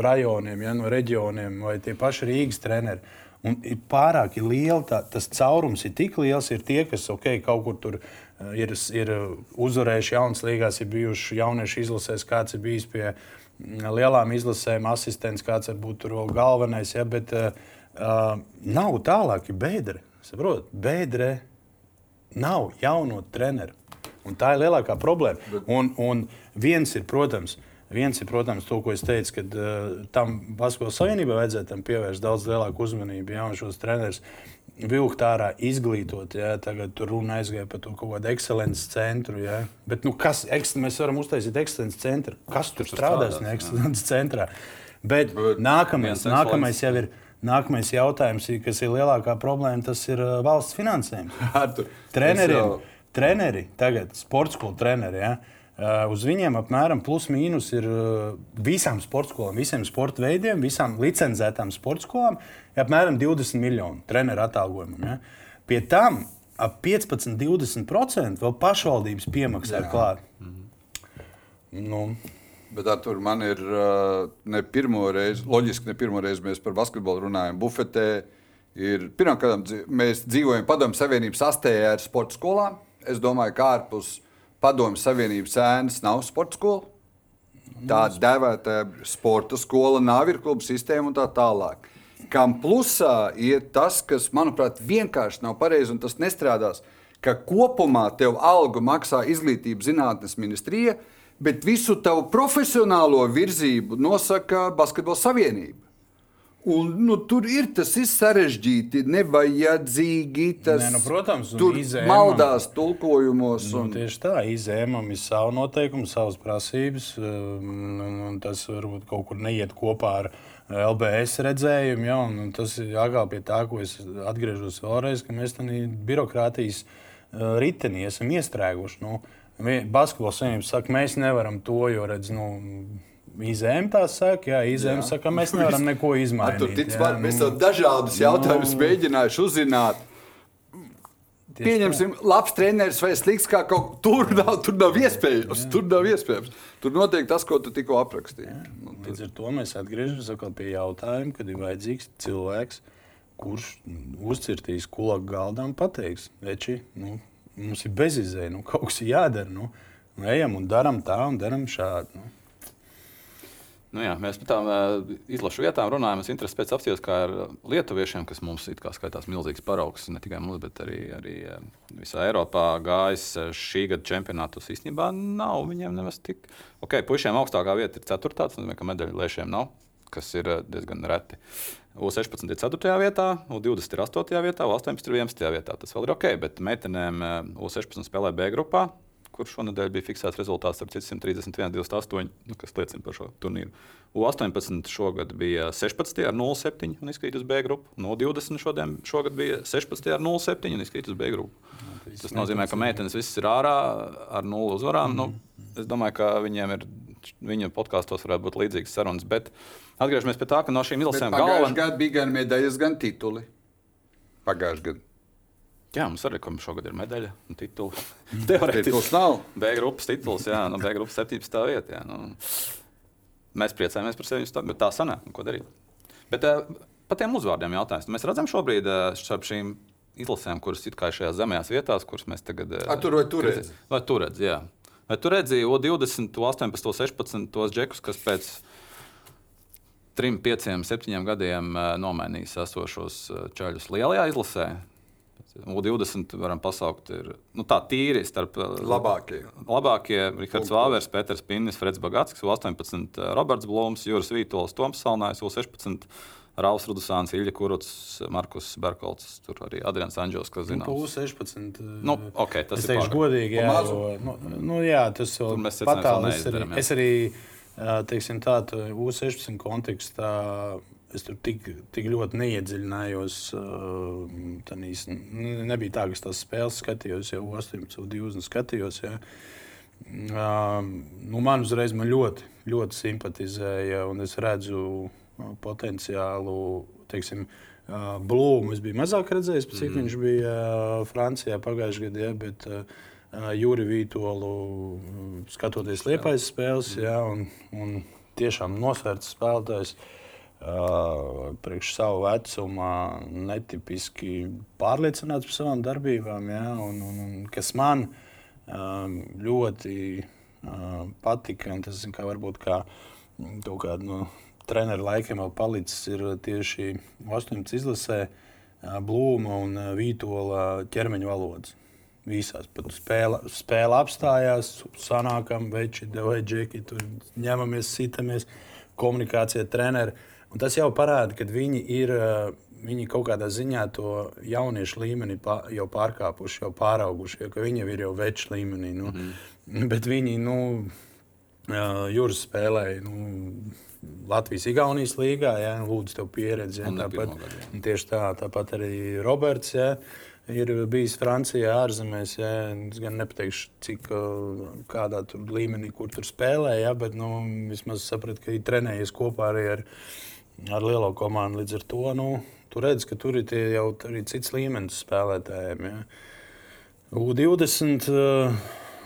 rajoniem, ja, no reģioniem, vai tie paši Rīgas treneri. Un ir pārāk liela, tā, tas caurums ir tik liels, ir tie, kas okay, kaut kur tur eh, ir, ir uzvarējuši jaunas līgās, ir bijuši jauniešu izlasēs, kāds ir bijis pie lielām izlasēm, asistents, kāds varbūt tur vēl galvenais. Ja, bet uh, nav tālāk, ir bēdre. Saprot, bēdre nav jauno treneru. Un tā ir lielākā problēma. Un, un viens ir, protams, viens ir, protams, to, ko es teicu, ka uh, tam Basketbola savienībai vajadzētu pievērst daudz lielāku uzmanību. Ja, un šos trenerus vilkt ārā, izglītot. Ja, tagad tur runa aizgāja par to kaut kādu ekscelences centru. Ja. Bet, nu, kas, eks, mēs varam uztaisīt ekscelences centru. Kas tur strādās no ekscelences centrā? Bet, Bet nākamais, nākamais jau ir. Nākamais jautājums, kas ir lielākā problēma, tas ir valsts finansējums. [laughs] Treneriem, jau- treneri, tagad sporta skolu treneri. Ja? Uz viņiem apmēram plus mīnus ir visām sporta skolām, visiem sporta veidiem, visām licencētām sporta skolām ir apmēram 20 miljoni treneru atalgojumam. Ja? Pie tam ap 15, 20% vēl pašvaldības piemaksā klāt. Nu, Bet tur man ir uh, ne pirmo reizi, loģiski, ne pirmo reizi mēs par basketbolu runājam. Bufetē ir pirmkārt, mēs dzīvojam Padomju Savienības astējā ar sporta skolām. Es domāju, ka ārpus Padomju Savienības ēnas nav sporta skola. Tā dēvēta sporta skola, nav ir kluba sistēma un tā tālāk. Kam plusā ir tas, kas, manuprāt, vienkārši nav pareizi un tas nestrādās. Ka kopumā tev algu maksā izglītības zinātnes ministrija, bet visu tavu profesionālo virzību nosaka Basketbola savienība. Un, nu, tur ir tas ir sarežģīti, nevajadzīgi. Tas, Nē, nu, protams, tur izējām- maldās tulkojumos. Nu, Un, tieši tā, izēmam ir savu noteikumu, savas prasības. um, Un, un tas varbūt kaut kur neiet kopā ar LBS redzējumu. Ja, un, tas ir jāgāj pie tā, ko es atgriežos vēlreiz, ka mēs tam birokrātijas uh, ritenī esam iestrēguši. Nu, Basketbola savienība saka, mēs nevaram to, jo redz, nu, Izēm tā saka, jā, izēm Jā. saka, mēs nevaram [laughs] neko izmainīt. to tic, jā, var, mēs nu, jau dažādus jautājumus nu. mēģinājuši uzzināt. tieši Pieņemsim, labs treneris vai slikts kā kaut tur nav, tur nav iespējams. Tur nav iespējams. Tur notiek tas, ko tu tikko aprakstīji. Nu, tur- Līdz ar to mēs atgriežamies pie jautājuma, kad ir vajadzīgs cilvēks, kurš uzcirtīs kulaku galdā un pateiks, veči, nu, mums ir bezizēja, nu, kaut kas ir jādara. Nu, nu, ejam un darām tā un darām šādi. Nu. Nu jā, mēs par tām uh, izlašu vietām runājam. Es interesi pēc apstāties, kā ar lietuviešiem, kas mums kā skaitās milzīgs paraugs, ne tikai mums, bet arī, arī uh, visā Eiropā gājis uh, šī gada čempionātus. Īstenībā nav viņiem nemaz tik. Ok, puišiem augstākā vieta ir 4. Tas nozīmē, ka medaļu lēšiem nav, kas ir uh, diezgan reti. U16 ir 4. vietā, U20 ir 8. vietā, U18 ir 11. vietā. Tas vēl ir ok, bet meitenēm uh, U16 spēlē B grupā kur šonadēļ bija fiksēts rezultāts ar 131, 28, nu, kas liecina par šo turnīru. U18 šogad bija 16 ar 0,7 un izkrīt uz B grupu. No 20 šodien, šogad bija 16 ar 0,7 un izkrīt uz B grupu. Tas nozīmē, ka meitenes visas ir ārā ar nulli uzvarām. Mm. Nu, es domāju, ka viņiem ir. Viņu podkāstos varētu būt līdzīgas sarunas, bet atgriežamies pie tā, ka no šīm izlasēm galvenā. gadā bija gan medaļas, gan tituli. Pagājušajā gadā. Jā, mums arī šogad ir medaļa un titula. [laughs] Teorētiski. nav. B grupas tituls, jā, no B grupas 17. vietā. Jā, nu. Mēs priecājamies par sevi, bet tā sanāk, nu, ko darīt. Bet uh, par tiem uzvārdiem jautājums. Mēs redzam šobrīd uh, starp šīm izlasēm, kuras ir kā šajās zemējās vietās, kuras mēs tagad A, tur vai tur redzi? Vai tur redzi, jā. Vai tu redzēji O20, 18, 16 tos džekus, kas pēc 3, 5, 7 gadiem eh, nomainīs esošos eh, čaļus lielajā izlasē? U20 varam pasaukt, ir nu, tā tīri starp eh, Labākie. Labākie - Rihards Vāvers, Pēters Pinnis, Freds Bagāts, U18, Roberts Blūms, Juris Vītols, Toms Salnājs, U16. Rāvs Rudusāns, Ilja Kuruts, Markus Berkolts, tur arī Adrians Anģels, kas Nu, zina. Pūs 16. Nu, ok, tas es ir teikšu pārāk. godīgi, jā, nu, nu, jā, tas vēl Tur mēs secinājums vēl patāli. Es arī, jā. ā, teiksim, tādu U16 kontekstā. Es tur tik, tik ļoti neiedziļinājos. Uh, tanīs, nebija tā, ka es tās spēles skatījos, jau 18, 20 skatījos. Ja. Uh, nu, man uzreiz man ļoti, ļoti simpatizēja, un es redzu uh, potenciālu, teiksim, uh, Blūmu. Es biju mazāk redzējis, cik mm. viņš bija uh, Francijā pagājušajā gadā, ja, bet uh, Juri Vītolu uh, skatoties liepais spēles, ja, un, un tiešām nosvērts spēlētājs. Uh, priekš savu vecumu, netipiski pārliecināts par savām darbībām, ja, un, un, un kas man um, ļoti uh, patika. Tas kā, varbūt kā mm, kaut kāda no treneru laikiem vēl palicis, ir tieši 18 izlasē uh, Blūma un uh, Vītola ķermeņa valodas. Visās pat spēle, spēle apstājās, sanākam, veči, vai džeki, tur ņemamies, sitamies, komunikācija ar treneru. Un tas jau parāda, ka viņi ir viņi kaut kādā ziņā to jauniešu līmeni jau pārkāpuši, jau pārauguši, jo viņi jau ir jau veču līmenī. Nu, mm. Bet viņi, nu, jūras spēlēja. Nu, Latvijas-Igaunijas līgā, ja lūdzu, tev pieredzi. Ja, tāpat, gadu, tieši tā, tāpat arī Roberts. Ja, Ir bijis Francijā, ārzemēs. Ja, es gan nepateikšu, cik kādā tur līmenī, kur tur spēlēja, ja, bet nu, vismaz sapratu, ka ir trenējies kopā arī ar, ar lielo komandu. Līdz ar to nu, tu redz, ka tur ir tie jau arī cits līmenis spēlētājiem. Ja. U20.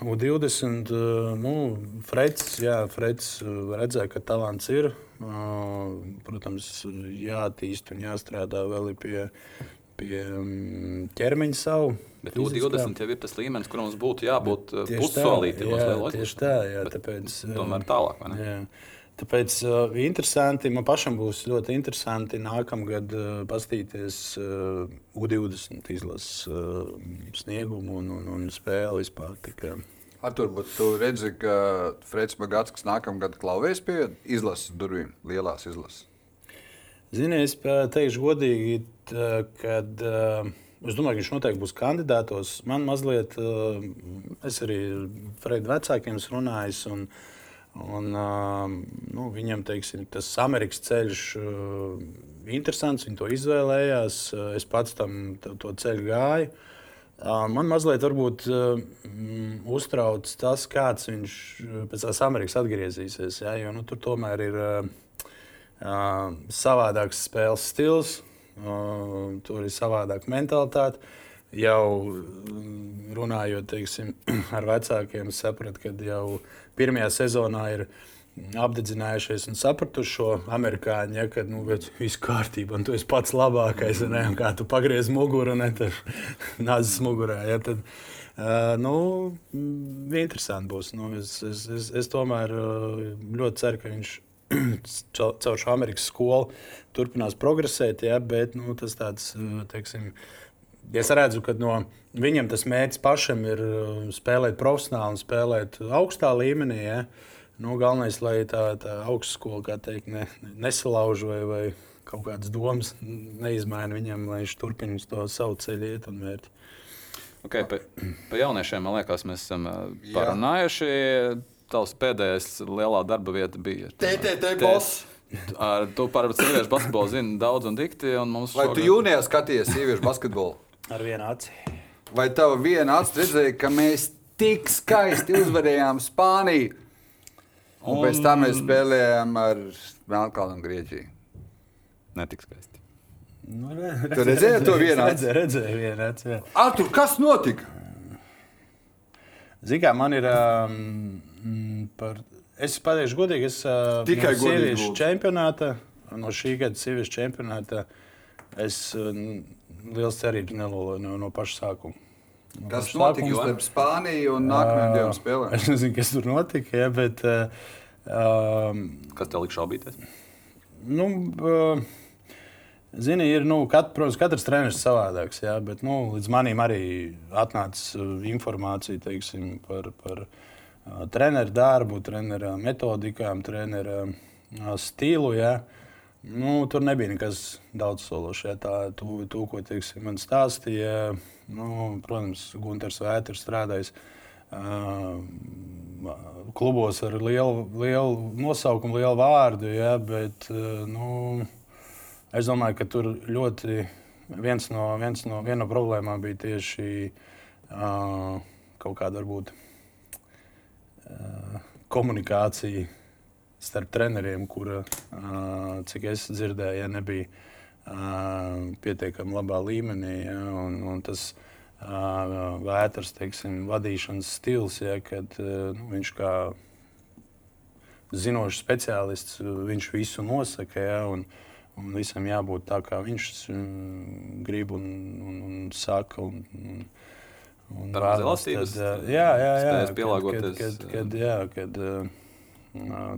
Uh, U20, uh, nu, Freds, jā, Freds uh, redzēja, ka talants ir. Uh, Protams, jāattīst un jāstrādā vēl pie, pie um, ķermeņa savu. Bet fiziskā. U20 jau ir tas līmenis, kur mums būtu jābūt eh, Tieši tā, pussolītam. jā, tieši tā, jā, tāpēc, Tomēr tālāk? Jā. Tāpēc uh, interesanti, man pašam būs ļoti interesanti nākamgad uh, paskatīties uh, U20 izlases uh, sniegumu un, un, un spēli vispār. Artur, bet tu redzi, ka Freds Bagāts nākamgad klauvēs pie izlases durvīm, lielās izlases. Zini, es teikšu godīgi, kad uh, es domāju, ka viņš noteikti būs kandidātos. Man mazliet, uh, es arī ar Fredu vecākiem runājis. Un, Un, nu, viņam teiksim, tas Amerikas ceļš uh, interesants. Viņi to izvēlējās. Es pats tam to, ceļu gāju. Man mazliet varbūt, mm, uztrauc tas, kāds viņš pēc tās Amerikas atgriezīsies. Ja? Jo, nu, tur tomēr ir savādāks spēles stils, tur ir savādāka mentalitāte. Jau mm, runājot teiksim, [clears throat] ar vecākiem, sapratu, ka jau pirmajā sezonā ir apdedzinājušies un sapratuši šo amerikāņu, ja, ka nu, viss kārtībā, un tu esi pats labākais, ne, kā tu pagriez muguru, ne tas [laughs] nāzes mugurā. Ja, tad, uh, nu, mm, interesanti būs. Nu, es, es, es, es tomēr uh, ļoti ceru, ka viņš [clears throat] caur šo Amerikas skolu turpinās progresēt, ja, bet nu, tas tāds, uh, teiksim, Es redzu, ka no viņam tas mērķis pašam ir uh, spēlēt profesionāli un spēlēt augstā līmenī. Ja? Nu, galvenais, lai tā, tā augstskola kā teikt, ne, nesalauž vai, vai kaut kādas domas neizmaina viņam, lai viņš turpina uz to savu ceļu iet un mērķi. Okay, pa, pa jauniešiem, man liekas, mēs esam Jā. parunājuši. Tavs pēdējais lielā darba vieta bija Te- boss. Ar to par sieviešu basketbolu zinu daudz un dikti. Un mums Vai tu šogad- jūnijā skaties sieviešu basketbolu? Ar vienu aci. Vai tava viena acis redzēja, ka mēs tik skaisti uzvarējām Spāniju? Un pēc tam mēs spēlējām ar Melnkalnu un Grieķiju. Netik skaisti. Nu, re, Tu redzēji to vienu aci? Redzēju, redzēju jā. Artur, kas notika? Zini, kā man ir. Um, mm, par, es pateikšu, godīgi, es uh, Tikai no sieviešu čempionāta, no šī gada sieviešu čempionāta, es uh, liels cerības neloloju no, no paša sākuma. No Kas paša notika starp Spāniju un nākamajām divām spēlēm? [laughs] Es nezinu, kas tur notika, ja, bet. Uh, um, Kas tev liek šaubīties? nu, uh, Zini, ir, nu, kat, protams, katrs treneris ir savādāks, jā, bet nu, līdz manim arī atnāca uh, informācija teiksim, par, par uh, treneru darbu, treneru metodikām, treneru uh, stilu. Jā. Nu, tur nebija nekas daudz sološs. jā, Tā, to, to, ko teiksim, man stāstīja, nu, protams, Gunārs Vēters strādājis uh, klubos ar lielu, lielu nosaukumu, lielu vārdu, jā, bet uh, nu, es domāju, ka tur ļoti viens no, viens no, viena no problēmām bija tieši uh, kaut kāda varbūt komunikācija starp treneriem, kura, cik es dzirdēju, ja nebija pietiekami labā līmenī. Ja, un, un tas vētras teiksim, vadīšanas stils, ja, kad nu, viņš kā zinošs speciālists, viņš visu nosaka. Ja, un, un visam jābūt tā, kā viņš grib un, un, un saka. Un, un, un vēlas, tad, jā, jā, jā, kad- pielāgoties, Kad, kad, kad, jā, kad, uh,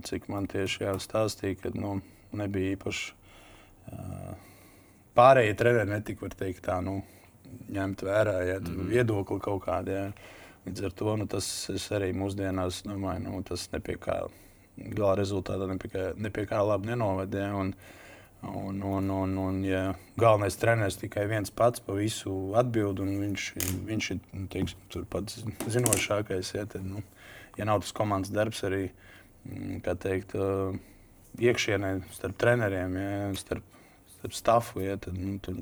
cik man tieši jāstāstīja, ka nu, nebija īpaši uh, pārējie treneri netika, var teikt, tā, nu, ņemt vērā, ja mm. Viedokli kaut kādā. Ja. Līdz ar to nu, tas arī mūsdienās domāju, nu, tas nepie kā gala rezultātā nepie kā, nepie kā labi nenovada. Ja, un, un, un, un, un, ja galvenais treneris tikai viens pats pa visu atbild, un viņš, viņš ir nu, teiksim, pats zinošākais, ja, tad, nu, ja nav tas komandas darbs arī kā teikt, uh, iekšienē starp treneriem, ja, starp, starp stafu, ja, tad nu, tur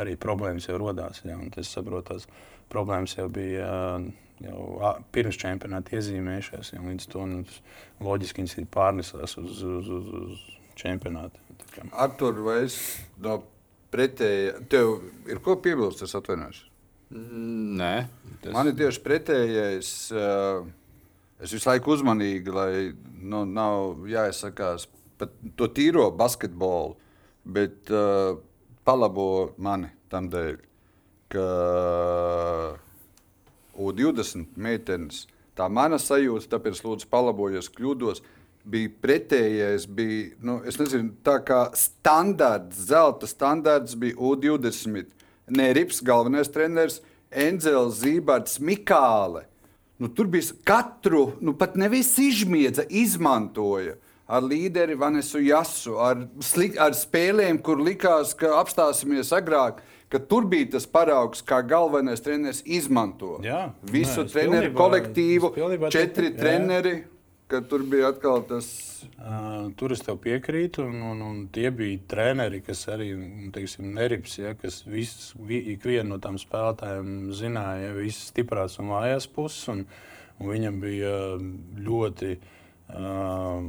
arī problēmas jau radās. Ja, un es saprotu, tās problēmas jau bija uh, jau pirms čempionāta iezīmējušās. Ja, līdz to nu, loģiski viņas ir pārnesās uz, uz, uz, uz čempionātu. Tā kā- Artur, vai es no pretēja, tev ir ko piebilst, es atvainojos? Mm, Nē, tas Man ir tieši pretējais. Uh, es visu laiku uzmanīgi, lai nu, nav jāizsakās par to tīro basketbolu, bet uh, palabo mani tam dēļ, ka U20 meitenes, tā mana sajūta, tāpēc lūdzu palabojos, kļūdos. Bija pretējais, bija nu, es nezinu, tā kā standarts, zelta standarts bija U20. Nē, Rips, galvenais treneris, Enzels, Zīberts, Mikāle. Nu, tur bija katru, nu, pat nevis izmiedza, izmantoja ar līderi Vanesu Jasu, ar, sli, ar spēlēm, kur likās, ka apstāsimies agrāk. Ka tur bija tas paraugs, kā galvenais treneris izmanto Jā, visu nē, treneru pilnībā- kolektīvu, pilnībā četri jā. treneri. Ka Tur bija atkal tas Uh, tur es tev piekrītu, un, un, un tie bija treneri, kas arī nu, teiksim, nerips, ja, kas visus, vi, ikvienu no tām spēlētājiem zināja, ja, visas stiprās un vājās puses. Un, un viņam bija ļoti uh,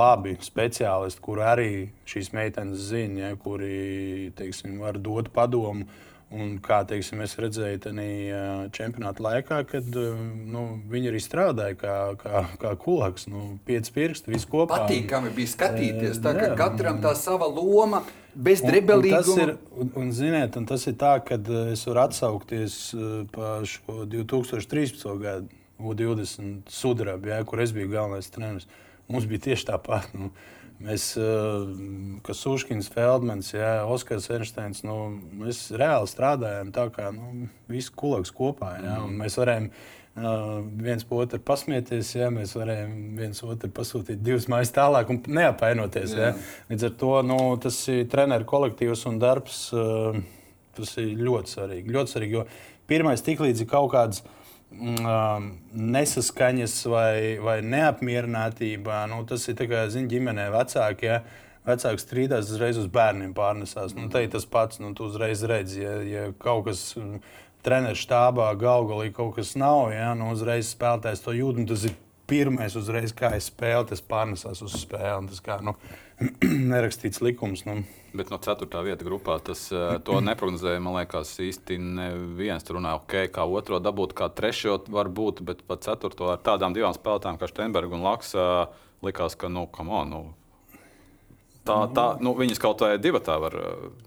labi speciālisti, kuri arī šīs meitenes zina, ja, kuri teiksim, var dot padomu. Un kā teiksim, es redzēju, tajā čempionāta laikā, kad uh, nu, viņi arī strādāja kā, kā, kā kulaks, nu, pieci pirksti, viss kopā. patīkami bija skatīties. Tā Jā. katram tā sava loma, bez Un- un tas drebelīguma. ir, un, un, ziniet, un tas ir tā, ka es varu atsaukties uh, par šo 2013. gadu U20 sudrabu, ja, kur es biju galvenais treneris. Mums bija tieši tāpat. Nu, Mēs, uh, kas Uškins, Feldmans, ja, Oskars Einsteins, nu, mēs reāli strādājām tā kā nu, visi kulaks kopā. Ja, un mēs varējām uh, viens par otru pasmieties, ja, mēs varējām viens otru pasūtīt divas mājas tālāk un neapvainoties. Ja. Līdz ar to nu, tas ir treneru kolektīvs un darbs. Uh, tas ir ļoti svarīgi. Ļoti svarīgi jo pirmais, tiklīdz ir kaut kāds nesaskaņas vai, vai neapmierinātība, nu, tas ir kā zin, ģimenē vecāki. Ja? Vecāks strīdās, uzreiz uz bērniem pārnesās. Nu, tā ir tas pats, nu, tu uzreiz redzi, ja, ja kaut kas mm, treneru štābā, galvā kaut kas nav, ja, nu, uzreiz spēlētājs to jūt. Tas ir pirmais, uzreiz, kā es spēlēju, tas pārnesās uz spēli. Tas kā nu, [clears throat] nerakstīts likums. Nu. Bet no 4. vietas grupā tas eh, to [clears throat] neprognozēja. Man liekas, īsti neviens tur runāja, ok, kā otro dabūt, kā trešo var būt, bet pat 4. ar tādām divām spēlētājām kā Steinberga un Laksa likās, ka, nu, come on, nu, tā, tā, nu, viņas kaut vai divi tā var. eh,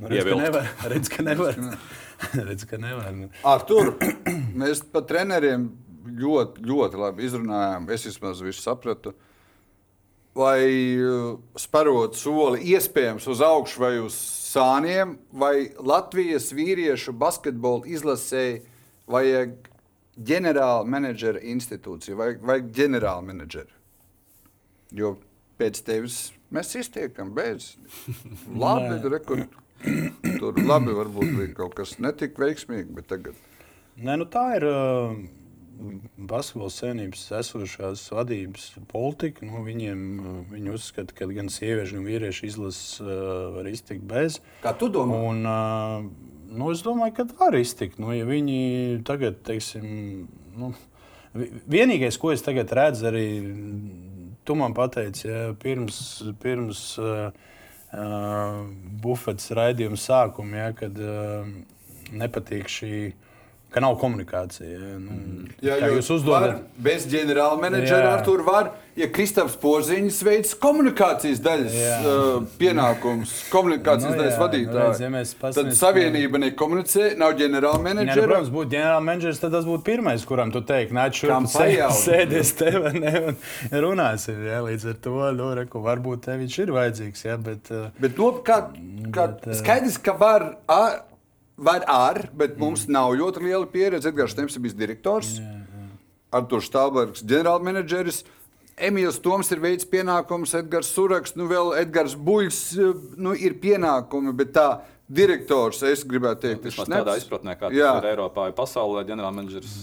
Nu, redz, ka nevar. Redz, ka [laughs] nevar. redz, ka nevar. Nu, Ar tur mēs par treneriem ļoti, ļoti labi izrunājām. Es vismaz visu sapratu. Vai uh, sparot soli iespējams uz augšu vai uz sāniem, vai Latvijas vīriešu basketbola izlasēji vajag ģenerāla menedžera institūciju vai, vai ģenerāla menedžera? Jo pēc tevis mēs iztiekam bez. [laughs] Labi, re, kur, tur labi varbūt bija kaut kas netik veiksmīgi, bet tagad. Nē, nu tā ir uh, basketbola senības esošās vadības politika. Nu, viņiem, uh, viņi uzskata, ka gan sieviešu, gan vīriešu izlases uh, var iztikt bez. Kā tu domā? Un, uh, nu, es domāju, ka var iztikt. Nu, ja viņi tagad, teiksim, nu, vi- vienīgais, ko es tagad redzu, arī tu man pateici, ja, pirms, pirms uh, uh, bufetes raidījuma sākuma, ja, kad uh, nepatīk šī. Ka nav komunikācija. Ja, nu, Jā, jūs uzdodat, bez ģenerāla menedžera Jā. ar tur var, ja Kristofers Porziņš veids komunikācijas daļas Jā. uh, pienākums, komunikācijas Nu daļas jā, vadītāja. nu redz, ja Tad savienība nekomunicē, nav ģenerāla Ja, nu, menedžera. protams, būtu ģenerālmenedžers, tad tas būtu pirmais, kuram tu teiksi, nāc šurp, sēdies te vai ne, un runāsim. Ja, līdz ar to, nu, reku, varbūt tev viņš ir vajadzīgs. Ja, bet, Bet no, kā, kā, Bet, skaidrs, ka var ar, var ar bet mums nav ļoti liela pieredze. Edgars Temps ir bijis direktors, Artur Stāvbergs, ģenerālmenedžeris. Emīls Toms ir veids pienākumus, Edgars Suraks, nu vēl Edgars Buļs eh, nu, ir pienākumi, bet tā direktors, es gribētu teikt, Vismaz nec- tādā izpratnē, kā tas Jā. ir Eiropā, vai pasaulē, ģenerālmenedžers.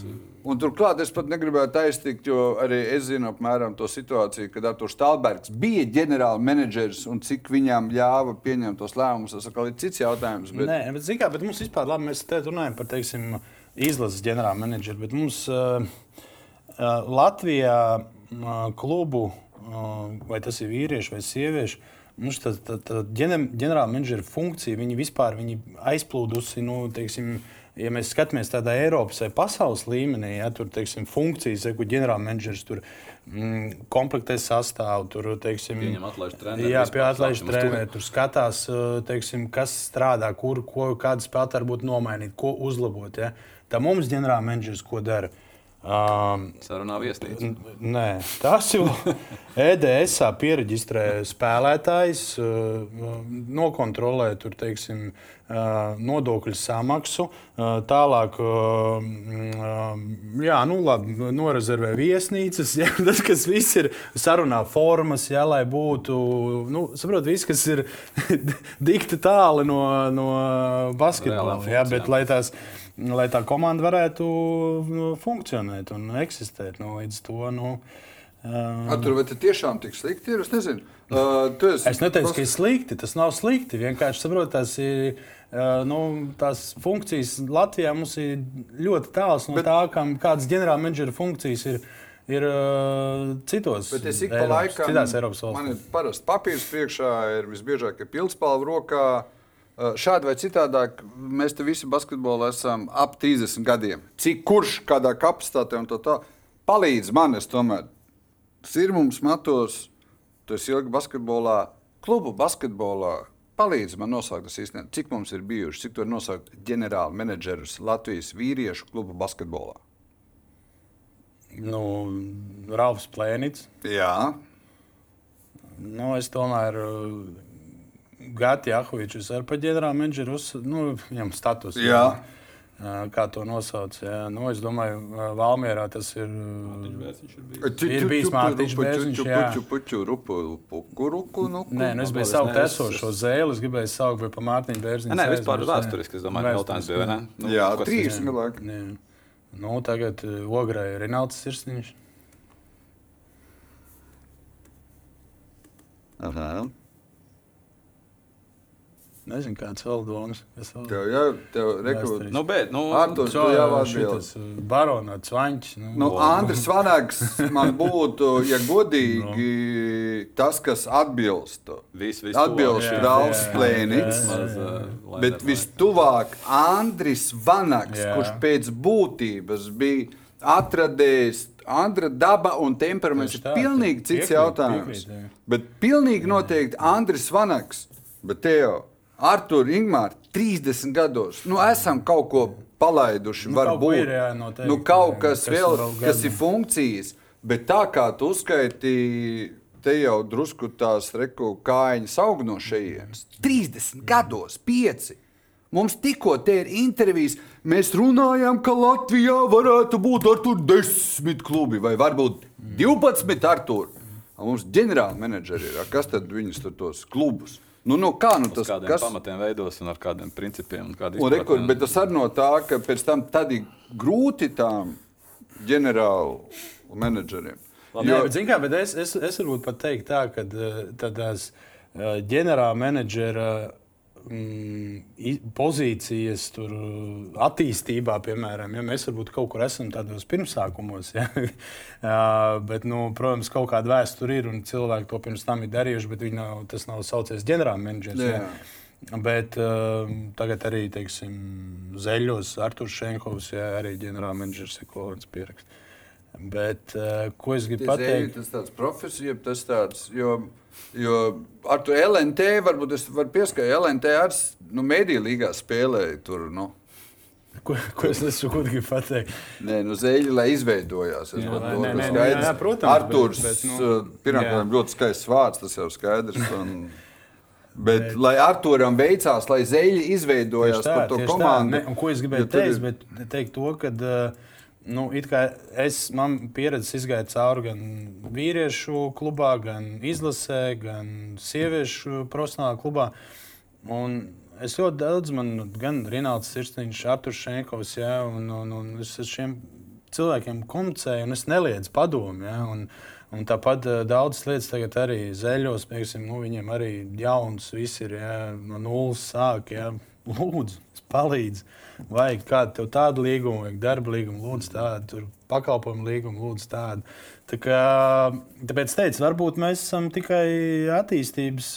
Un turklāt es pat negribētu aiztikt, jo arī es zinu apmēram to situāciju, kad Artur Stāvbergs bija ģenerāla menedžers un cik viņam ļāva pieņemt tos lēmumus. Tas atkal ir cits jautājums. Bet... Nē, bet, zini kā, bet mums vispār, labi, mēs te runājam par teiksim, izlases ģenerālmenedžeru, bet mums uh, uh, Latvijā uh, klubu, uh, vai tas ir vīrieši vai sievieši, mums tā, tā, tā ģenerālmenedžera funkcija, viņi vispār viņi aizplūdusi, nu, teiksim, ja mēs skatāmies tādā Eiropas vai pasaules līmenī, ja tur teiksim, funkcijas, ja, kur ģenerālmenedžers tur mm, komplektē sastāvu, tur teiksim, Pieņem atlaižu treneri, Jā, pie atlaižu treneri. Tur skatās, uh, teiksim, kas strādā, kur, ko, kādas spēlētāji var būt nomainīt, ko uzlabot. Ja? Tā mums ģenerālmenedžers ko dara. Um, Sarunā viesnīca. Nē, tas jau [laughs] EDS pierakstē spēlētājs, uh, nokontrolē tur, teiksim, uh, nodokļu samaksu. uh, Tālāk, uh, mm, jā, nu, labi, norezervē viesnīcas. [laughs] Jā, tas, kas viss ir sarunā formas, jā, lai būtu, nu, saprot, viss, kas ir [laughs] dikti tāli no, no basketbola. Reālām Jā, bet lai tās lai tā komanda varētu nu, funkcionēt un eksistēt. Nu, līdz to, nu, A, tur vai tas tiešām tik slikti ir? Es nezinu. Uh, esi- es neteicu, ka ir slikti. Tas nav slikti. Vienkārši saprotu, tas ir. Uh, nu, tās funkcijas Latvijā mums ir ļoti tāls no Bet- tā, kam, kādas ģenerālmenedžera funkcijas ir. Ir uh, citos Bet es ik pa laikam, citās Eiropas man ir valstīs. parasti papīrs priekšā, ir visbiežāk ir pildspalva rokā. Uh, Šādi vai citādāk, mēs te visi basketbolā esam ap 30 gadiem. Cik kurš kādā kapacitātē un tā tā palīdz man, es tomēr sirmums matos, tu esi ilgi basketbolā, klubu basketbolā. Palīdz man nosaukt, tas īstenībā, cik mums ir bijuši, cik tur ir nosaukt ģenerāli menedžerus Latvijas vīriešu klubu basketbolā. Nu, Ralfs Plēnits. Jā, Nu, es tomēr Gati Jahovičs ar pa ģenerālmenedžeru nu, viņam status. Jā. Ā, Kā to nosauc? Jā. Nu, es domāju, Valmjerā tas ir. Ir bijis Mārtiņš Bērziņš, jā. Nu. Nē, nu es biju es saukt ne- esošo zēli, es gribēju saukt, bet pa Mārtiņu Bērziņu. Nē, vispār vēsturiski, es domāju, jautājums bija, ne? Nu, Jā, trīs cilvēki. Jā. Nu, tagad uh, Ograi ir Rinalds Sirsniņš. Aha. Nezinu, kāds vēl domas. Vēl? Tev jau, tev. Vēsturiski. Nu, bet, nu, Artur, tu jau atbildi. šitas, uh, Barona Cvaņķis. Nu, Nu, Andris Vanaks man būtu, ja godīgi, tas, kas atbilst. Viss, viss Atbilst jā, Plēnits. Bet vistuvāk Andris Vanaks, Jā. kurš pēc būtības bija atradējis Andra daba un temperaments, ir pilnīgi cits piekrīt, jautājums. piekrīt, jā. Bet pilnīgi noteikti Andris Vanaks, bet te jau Artur, Ingūna, 30 gados. Nu, esam kaut ko palaiduši. Nu, varbūt. ir, jā, noteikti, nu, kaut kas, kas vēl, vēl kas ir funkcijas. Bet tā kā tu uzskaitīji, te jau drusku tās reku kājiņas aug no šejienes. 30 gados, 5. Mums tikko te ir intervijas. Mēs runājām, ka Latvijā varētu būt ar tur 10 klubi vai varbūt 12 ar tur. Mums ģenerāla menedžeri ir. Kas tad viņus tur tos klubus? Nu, no kā nu Tas, tas kādiem kas? pamatiem veidos un ar kādiem principiem. Un rekur, bet tas arī no tā, ka pēc tam tad ir grūti tām ģenerālu menedžeriem. Labi, jo... Nē, kā, bet es, es, es varu pat teikt, tā, ka eh, tādās eh, ģenerāla menedžera i- pozīcijas tur, eh, attīstībā, piemēram, ja mēs varbūt kaut kur esam tādos pirmsākumos. Ja? Jā, [laughs] bet, nu, protams, kaut kāda vēsture ir un cilvēki to pirms tam ir darījuši, bet nav, tas nav saucies ģenerāla menedžers. Jā. Ja? Bet uh, tagad arī teiksim, Zeļos, Arthurs Šenkovs, ja, arī ģenerālmenedžers ir Kolons pieraksts. Bet uh, ko es gribu pateikt? Tas tāds profesija, tas tāds, jo, jo ar to LNT varbūt es varu pieskaitīt, LNT ar nu, mediju līgā spēlēja tur. Nu. Ko, ko es esmu ko gribu pateikt? Nē, nu zeļi, lai izveidojās. Es Jā, varu nē, nē, tas nē, skaidrs. jā, protams, Arturs, bet- bet, nu, pirmkārt, ļoti skaists vārds, tas jau skaidrs. Un, [laughs] bet, lai Arturam veicās, lai zeļi izveidojās tā, par to tieši tā. komandu. Ne, ko es gribēju teikt? ir- Bet teikt to, ka nu, es man pieredzi izgāju cauri gan vīriešu klubā, gan izlasē, gan sieviešu profesionālā klubā. Un es ļoti daudz, man gan Rinalds Sirsniņš, Artur Šenkovs, ja, un, un, un es ar šiem cilvēkiem komunicēju, un es neliedzu padomu. Ja, un, Un tāpat uh, daudzas lietas tagad arī zeļos, piemēram, nu, viņiem arī jauns, viss ir ja, no nulles sāk. Ja. Lūdzu, palīdzi. Vajag kādu tev tādu līgumu, vajag darba līgumu, lūdzu, tādu pakalpojumu līgumu, lūdzu, tādu. Tā kā, tāpēc es teicu, varbūt mēs esam tikai attīstības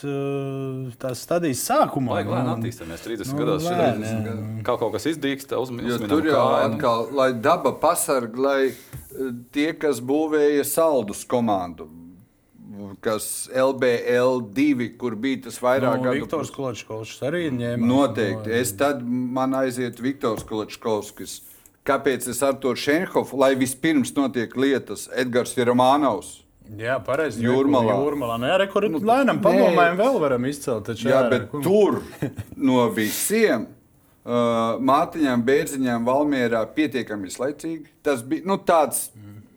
tās stadijas sākumā. Vajag lēnām Un- attīstīties 30 nu, gados. lēni, šeit jā. Kaut, kaut kas izdīkst, uzmanīgi. Tur jau atkal, lai daba pasargā, lai eh, tie, kas būvēja saldus komandu, kas LBL2, kur bija tas vairāk Nu, gadu Viktors Kločkovs arī ņēma. Noteikti. Es tad man aiziet Viktors Koločkovskis. Kāpēc es ar to Šenhofu, lai vispirms notiek lietas, Edgars Romanovs? Jā, pareizi. Jūrmalā. Jūrmalā. Nu, jā, re, kur Nu, lēnām nē. padomājam, vēl varam izcelt. Taču, Jā, re, bet kur- tur [laughs] no visiem uh, mātiņām, bērziņām, Valmjerā pietiekami izlaicīgi. Tas bija nu, tāds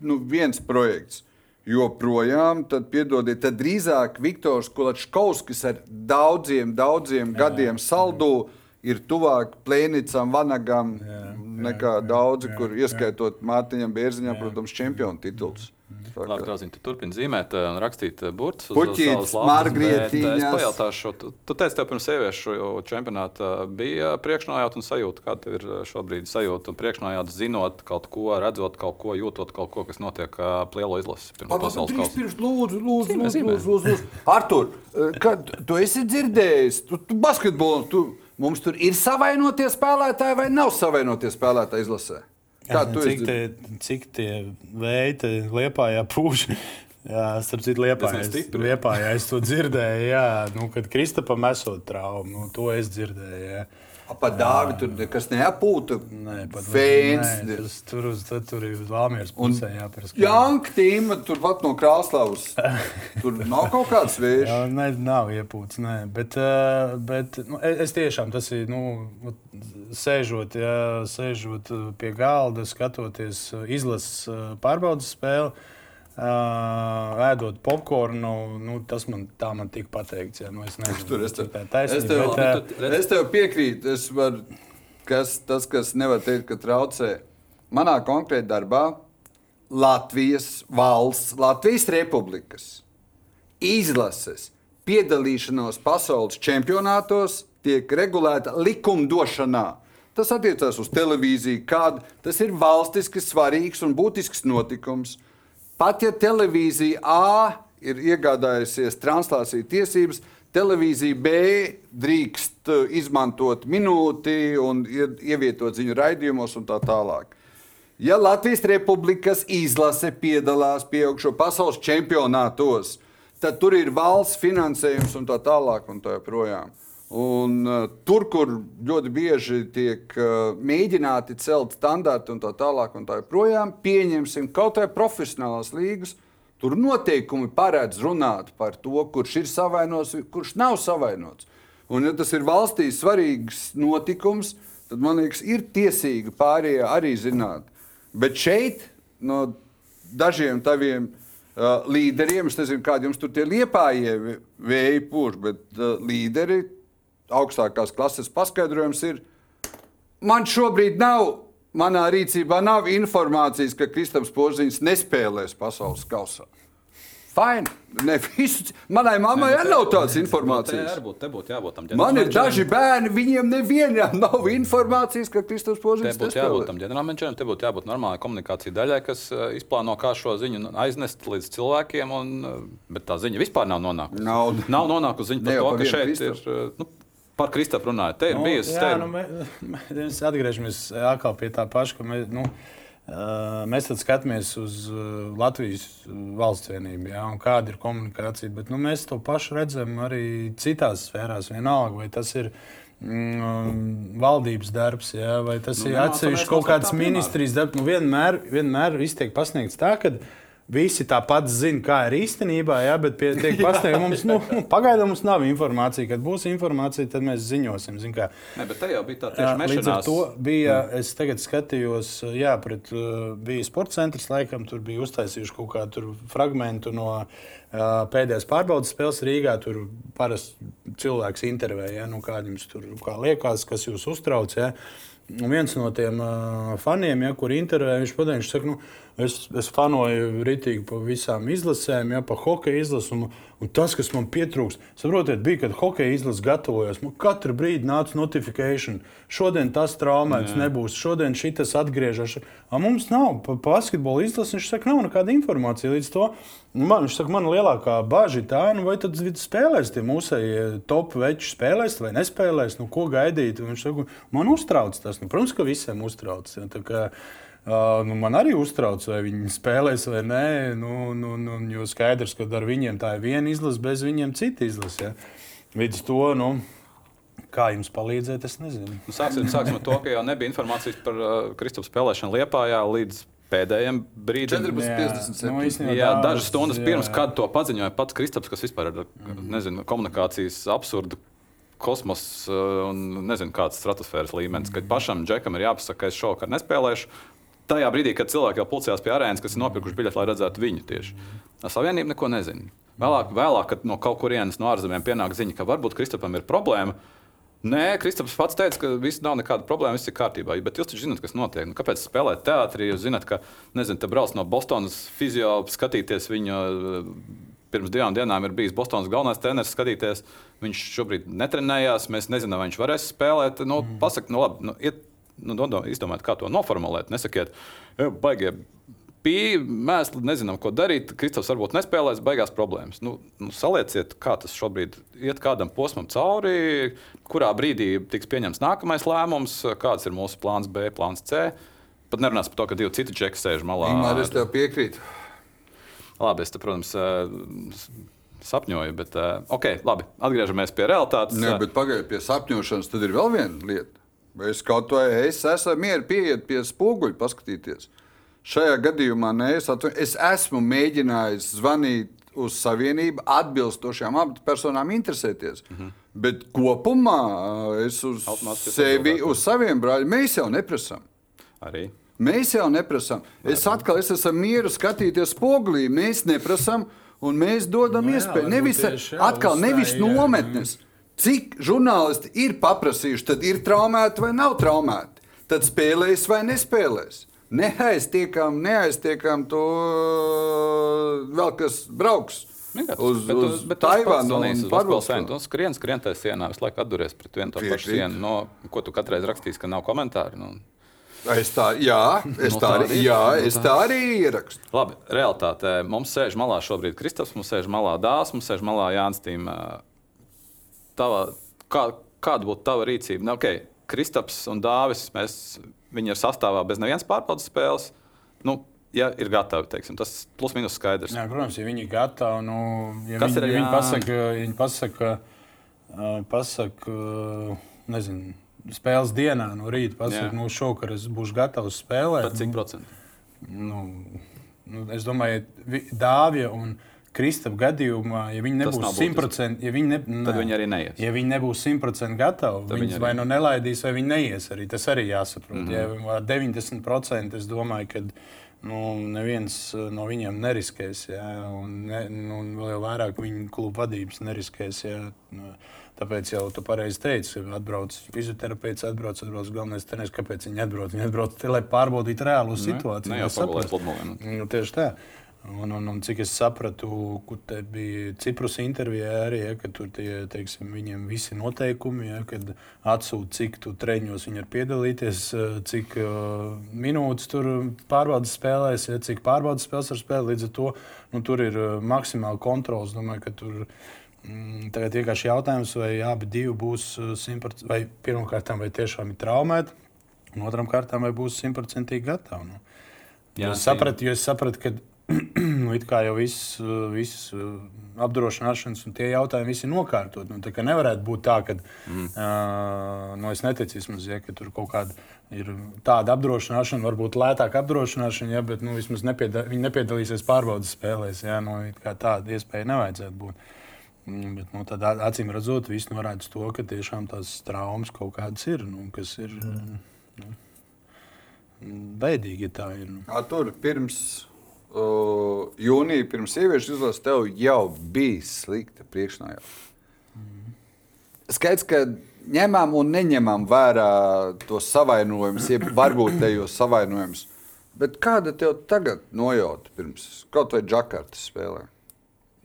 nu, viens projekts. Joprojām, tad, piedodiet, tad drīzāk Viktors Kulačkovskis ar daudziem, daudziem jā, gadiem saldu ir tuvāk Plēnicam, Vanagam nekā daudzi, kur ieskaitot Mārtiņam Bērziņam, protams, čempionu tituls. Labi, kā- Krāsīn, tu turpini zīmēt un rakstīt eh, burtus. margrietiņas. bet Es pajautāšu, tu, tu teici, tev pirms sieviešu čempionāta bija priekšnājāta un sajūta. Kāda tev ir šobrīd sajūta un priekšnājāta, zinot kaut ko, redzot kaut ko, jūtot kaut ko, kas notiek lielo izlasi pirms pasaules kausa? Pirms, lūdzu, lūdzu, lūdzu, lūdzu, lūdzu, lūdzu. Artur, eh, kad tu esi dzirdējis, tu, tu basketbolu, tu, mums tur ir savainotie spēlētāji vai nav savainotie spēlētāji izlasē? Kā tu cik, esi? tie, cik tie veidi liepā pūš? Jā, starp citu, liepā es, liepā, jā, es to dzirdēju. Jā, nu, kad Kristapam esot traumu, nu, to es dzirdēju. Jā. Pa dāvi tur nekas neapūta. Nē, pat Fēns. nē, tas tur, tad tur ir Un pusē jāpierast. Janka tīma turpat no Krāslavas. [laughs] Tur nav kaut kāds vējš. Jā, ne, nav iepūts. Nē. Bet, bet nu, es, es tiešām tas ir. Nu, sēžot, jā, sēžot uh, pie galda, skatoties uh, izlases uh, pārbaudas spēli, uh, ēdot popkornu. Nu, tas man tā man tika pateikts. Jā, nu, es nezinu, Tur es tev, tā ir es tev, taisnība. bet, uh, es tev piekrītu. Es varu, kas, tas, kas nevar teikt, ka traucē. Manā konkrētā darbā Latvijas valsts, Latvijas republikas izlases piedalīšanos pasaules čempionātos tiek regulēta likumdošanā. Tas attiecās uz televīziju, kad tas ir valstiski svarīgs un būtisks notikums. Pat ja televīzija A ir iegādājusies translāciju tiesības, televīzija B drīkst uh, izmantot minūti un ie- ievietot ziņu raidījumos un tā tālāk. Ja Latvijas Republikas izlase piedalās pieaugšo pasaules čempionātos, tad tur ir valsts finansējums un tā tālāk. Un tā joprojām. Un, uh, tur, kur ļoti bieži tiek uh, mēģināti celt standarti un tā tālāk, un tā joprojām, pieņemsim kaut kādā profesionālās līgas, tur noteikumi paredz runāt par to, kurš ir savainots, kurš nav savainots. Un, ja tas ir valstī svarīgs notikums, tad man liekas, ir tiesīgi pārējie arī zināt. Bet šeit no dažiem taviem uh, līderiem, es nezinu, kādi jums tur tie liepājie vēji pūš, bet uh, līderi augstākās klases paskaidrojums ir, man šobrīd nav, manā rīcībā nav informācijas, ka Kristaps Poziņš nespēlēs pasaules kausā. Fine. Ne, visu, manai mammai arī nav tādas informācijas. Te būtu, te būtu jābūt tam Man ir daži bērni, viņiem nevienam nav informācijas, ka Kristaps Te Poziņš būtu jābūt tam ģenerālmenedžerim, te būtu jābūt normālai komunikācija daļai, kas uh, izplāno, kā šo ziņu aiznest līdz cilvēkiem. Un, uh, bet tā ziņa vispār nav nonākusi. Nav. nav nonākusi ziņa par to, ka šeit Kristapu. ir. uh, Nu, Par Kristapu runājot, te ir Nu, jā, te ir- nu, mē, mēs atgriežamies atkal pie tā paša, ka mēs, nu, mēs skatāmies uz Latvijas valsts vienību, un kāda ir komunikācija. Bet nu, mēs to pašu redzam arī citās sfērās. Vienalga, vai tas ir mm, valdības darbs, jā, vai tas Nu, nu, ir atsevišķi kaut piemēram. ministrijas darbs. Nu, vienmēr, vienmēr iztiek pasniegts tā, ka Visi tāpat zina, kā ir īstenībā, jā, bet pie, tiek [laughs] pasniegta mums, nu, nu, pagaidām mums nav informācija. Kad būs informācija, tad mēs ziņosim. Zin, kā. Ne, bet jau bija tā tieši Līdz ar mešanās. to bija. Es tagad skatījos, jā, pret, uh, bija sports centrs, laikam, tur bija uztaisījuši kaut kādu fragment no uh, pēdējās pārbaudas spēles Rīgā. Tur parasti cilvēks intervēja, ja, nu, kā jums tur kā liekas, kas jūs uztrauc. Ja. Un viens no tiem uh, faniem, ja, kur intervēja, viņš pateica, saka, nu, es, es fanoju ritīgi pa visām izlasēm, ja, pa hokeja izlasu. Un, un tas, kas man pietrūkst, saprotiet, bija, kad hokeja izlase gatavojās. Man katru brīdi nāca notifikācija. Šodien tas traumēts nebūs, šodien šis atgriežas. Mums nav pa basketbola izlases, viņš saka, nav nekāda informācija līdz to. Nu, Man, viņš saka, man lielākā bažas ir tā, nu, vai tad spēlēs tie mūsu top veči, spēlēs vai nespēlēs, nu, ko gaidīt. Un Viņš saka, man uztrauc tas. Nu, protams, ka visiem uztrauc. Ja, Uh, nu, man arī uztrauc, vai viņi spēlēs vai nē. Nu, nu, nu, jo skaidrs, ka ar viņiem tā ir viena izlase, bez viņiem cita izlase. Ja. Līdz to, nu, kā jums palīdzēt, es nezinu. Nu, Sāksim, sāksim ar to, ka jau nebija informācijas par uh, Kristapu spēlēšanu Liepājā līdz pēdējiem brīdim. 14, Nu, 57. īstenībā Jā, dažas stundas jā. pirms, kad to paziņoja pats Kristaps, kas vispār ir nezinu, komunikācijas absurda kosmos un nezinu, kāds stratosfēras līmenis. Kad pašam džekam ir jāpasaka, ka es šovakar nespēlēšu. Tajā brīdī, kad cilvēki jau pulcējās pie arēnas, kas ir nopirkuši biļeti, lai redzētu viņu tieši. Savienība neko nezina. Vēlāk, vēlāk, kad no kaut kurienes no ārzemēm pienāk ziņa, ka varbūt Kristapam ir problēma, Nē, Kristaps pats teica, ka viss nav nekāda problēma, viss ir kārtībā. Bet jūs taču zināt, kas notiek. Nu, kāpēc spēlēt teātrī? Jūs zināt, ka nezinu, te brauc no Bostonas fizio, skatīties viņu. eh, Pirms divām dienām ir bijis Bostonas galvenais treneris, skatīties. Viņš šobrīd netrenējās. Mēs nezinām, vai viņš varēs spēlēt. Nu, pasak, nu, labi, nu, iet, nu, izdomājiet, kā to noformulēt. Nesakiet, "E, baigie Pīļi, mēs nezinām, ko darīt. Kristofers varbūt nespēlēs, beigās problēmas. Nu, nu, salieciet, kā tas šobrīd iet kādam posmam cauri, kurā brīdī tiks pieņemts nākamais lēmums, kāds ir mūsu plāns B, plāns C. Pat nerunās par to, ka divi citi džeki sēž malā. Ingmār, es tev piekrītu. Labi, es te, protams, eh, sapņoju, bet eh, ok, labi, atgriežamies pie realitātes. Nē, bet pagaidiet pie sapņošanas, tad ir vēl viena lieta. Es kaut vai es esmu mieru pieiet pie spoguļa, paskatīties. Šajā gadījumā ne, es, atv... es esmu mēģinājis zvanīt uz savienību, atbilstošām amatpersonām interesēties. Mm -hmm. Bet kopumā es uz Automātiski sevi, uz saviem brāļiem, mēs jau neprasām. Arī. Mēs jau neprasām. Es atkal es esmu mieru skatīties spogulī. Mēs neprasām, un mēs dodam Nu jā, iespēju. varbūt Nevis, tieši, jā, atkal, nevis uzstāj, jā. Cik žurnālisti ir paprasījuši, tad ir traumēti vai nav traumēti. Tad spēlēs vai nespēlēs. Neaiztiekam, neaiztiekam to vēl kas brauks. Vienkārši, Uz, bet, uz bet Taivānu un sienu. Tu skrien, skrien tajā sienā, visu laiku atduries pret vienu to pašu Piekrīt. sienu. No, ko tu katreiz rakstīsi, ka nav komentāru? Nu. Es tā, jā, es Nu, tā, tā arī, jā, Nu, es tā. tā arī ierakstu. Labi, realitātē mums sēž malā šobrīd Kristaps, mums sēž malā Dārs, mums sēž malā Jānis Tīm. Tava, kā, kāda būtu tava rīcība? Nu, okay, Kristaps un Dāvis, mēs, viņi ir sastāvā bez nevienas pārbaudas spēles. Nu, ja ir gatavi, teiksim, tas plus mīnus skaidrs. Jā, protams, ja viņi ir gatavi, nu, ja Kas viņi, ir ja viņi pasaka, viņi pasaka pasaka, nezinu, spēles dienā no rīta, pasaka, Jā. nu, šovakar es būšu gatavs spēlēt. Pat cik procentu? Nu, nu, es domāju, vi- Dāvija un Kristapa gadījumā, ja viņi nebūs. 100%, ja viņi, ne, Tad nē. viņi arī neies. Ja viņi nebūs 100% gatavi, Tad tad viņi vai nu nelaidīs, vai viņi neies. Arī. Tas arī jāsaprot. Mm. -hmm. ja, ar 90% es domāju, ka nu, neviens uh, no viņiem neriskēs. Jā, un, ne, nu, vēl vairāk viņa kluba vadības neriskēs. Jā. Nu, Tāpēc jau tu pareizi teici, ka atbrauc fizioterapeits, atbrauc, atbrauc galvenais treneris. Kāpēc viņi atbrauc? Viņi atbrauc, te, lai pārbaudītu reālo situāciju. Ne lai jau saprastu. pagulēt pludmalē. Nu, tieši tā. Un, un, un cik es sapratu, kur te bija Ciprus intervijā arī, ja, ka tur tie, teiksim, viņiem visi noteikumi, ja, kad atsūta, cik tu treniņos viņi var piedalīties, eh, cik uh, minūtes tur pārbaudas spēlēs, ja, cik pārbaudas spēles var spēlēt. Līdz ar to nu, tur ir uh, maksimāli kontrols. Domāju, ka tur mm, tagad vienkārši jautājums, vai abi divi būs uh, simtprocentīgi, vai pirmkārt, vai tiešām ir traumēti, un otram kārtām, vai būs simtprocentīgi gatavi. Nu. Jā, Jo es sapratu, jo es sapratu, ka [clears throat] nu, it kā jau viss, viss uh, apdrošināšanas un tie jautājumi visi ir nokārtot. Nu, tā nevarētu būt tā, ka mm. uh, nu, es neticu vismaz, ja, ka tur kaut kāda ir tāda apdrošināšana, varbūt lētāka apdrošināšana, ja, bet nu, vismaz nepieda viņi nepiedalīsies pārbaudas spēlēs. Ja, nu, tāda iespēja nevajadzētu būt. Mm, Bet, nu, tad acīm redzot, viss norāda uz to, ka tiešām tās traumas kaut kādas ir. Nu, kas ir nu, bēdīgi, ja tā ir. Nu. A, tur pirms uh, jūnija, pirms sieviešu izlases, tev jau bija slikta priekšnājā. Skaidrs, ka ņemam un neņemam vērā tos savainojumus, jeb varbūt tajos savainojumus. Bet kāda tev tagad nojauta pirms kaut vai džakartas spēlē?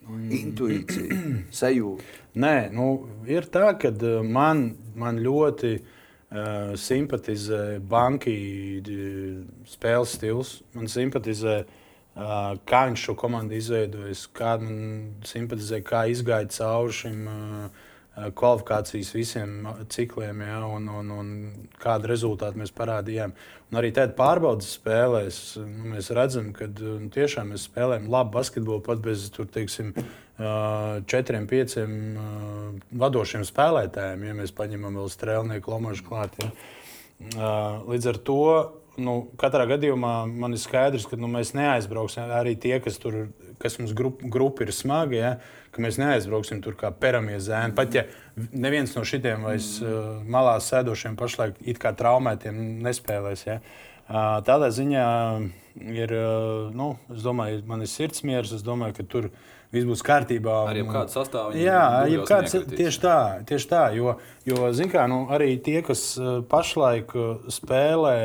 Intuīcija, [clears throat] sajūta. Nē, nu, ir tā, ka uh, man, man ļoti uh, simpatizē banki spēles stils. Man simpatizē, uh, kā viņš šo komandu izveidojis, kā man simpatizē, kā izgāja cauri šim uh, kvalifikācijas visiem cikliem, ja, un, un, un kādu rezultātu mēs parādījām. Un arī tādā pārbaudas spēlēs nu, mēs redzam, ka nu, tiešām mēs spēlējam labu basketbolu pat bez tur, teiksim, četriem, pieciem vadošiem spēlētājiem, ja mēs paņemam vēl strēlnieku lomažu klāt. Ja. Līdz ar to nu, katrā gadījumā man ir skaidrs, ka nu, mēs neaizbrauksim arī tie, kas tur kas mums grup, grupa ir smagi, ja, ka mēs neaizbrauksim tur kā peramie zēni. Pat ja neviens no šitiem vairs uh, malā sēdošiem pašlaik it kā traumētiem nespēlēs. Ja. Uh, tādā ziņā ir, uh, nu, es domāju, man ir sirdsmiers, es domāju, ka tur viss būs kārtībā. Ar jebkādu sastāvu Jā, jebkāds, tieši tā, tieši tā. Jo, jo kā, nu, arī tie, kas uh, pašlaik uh, spēlē,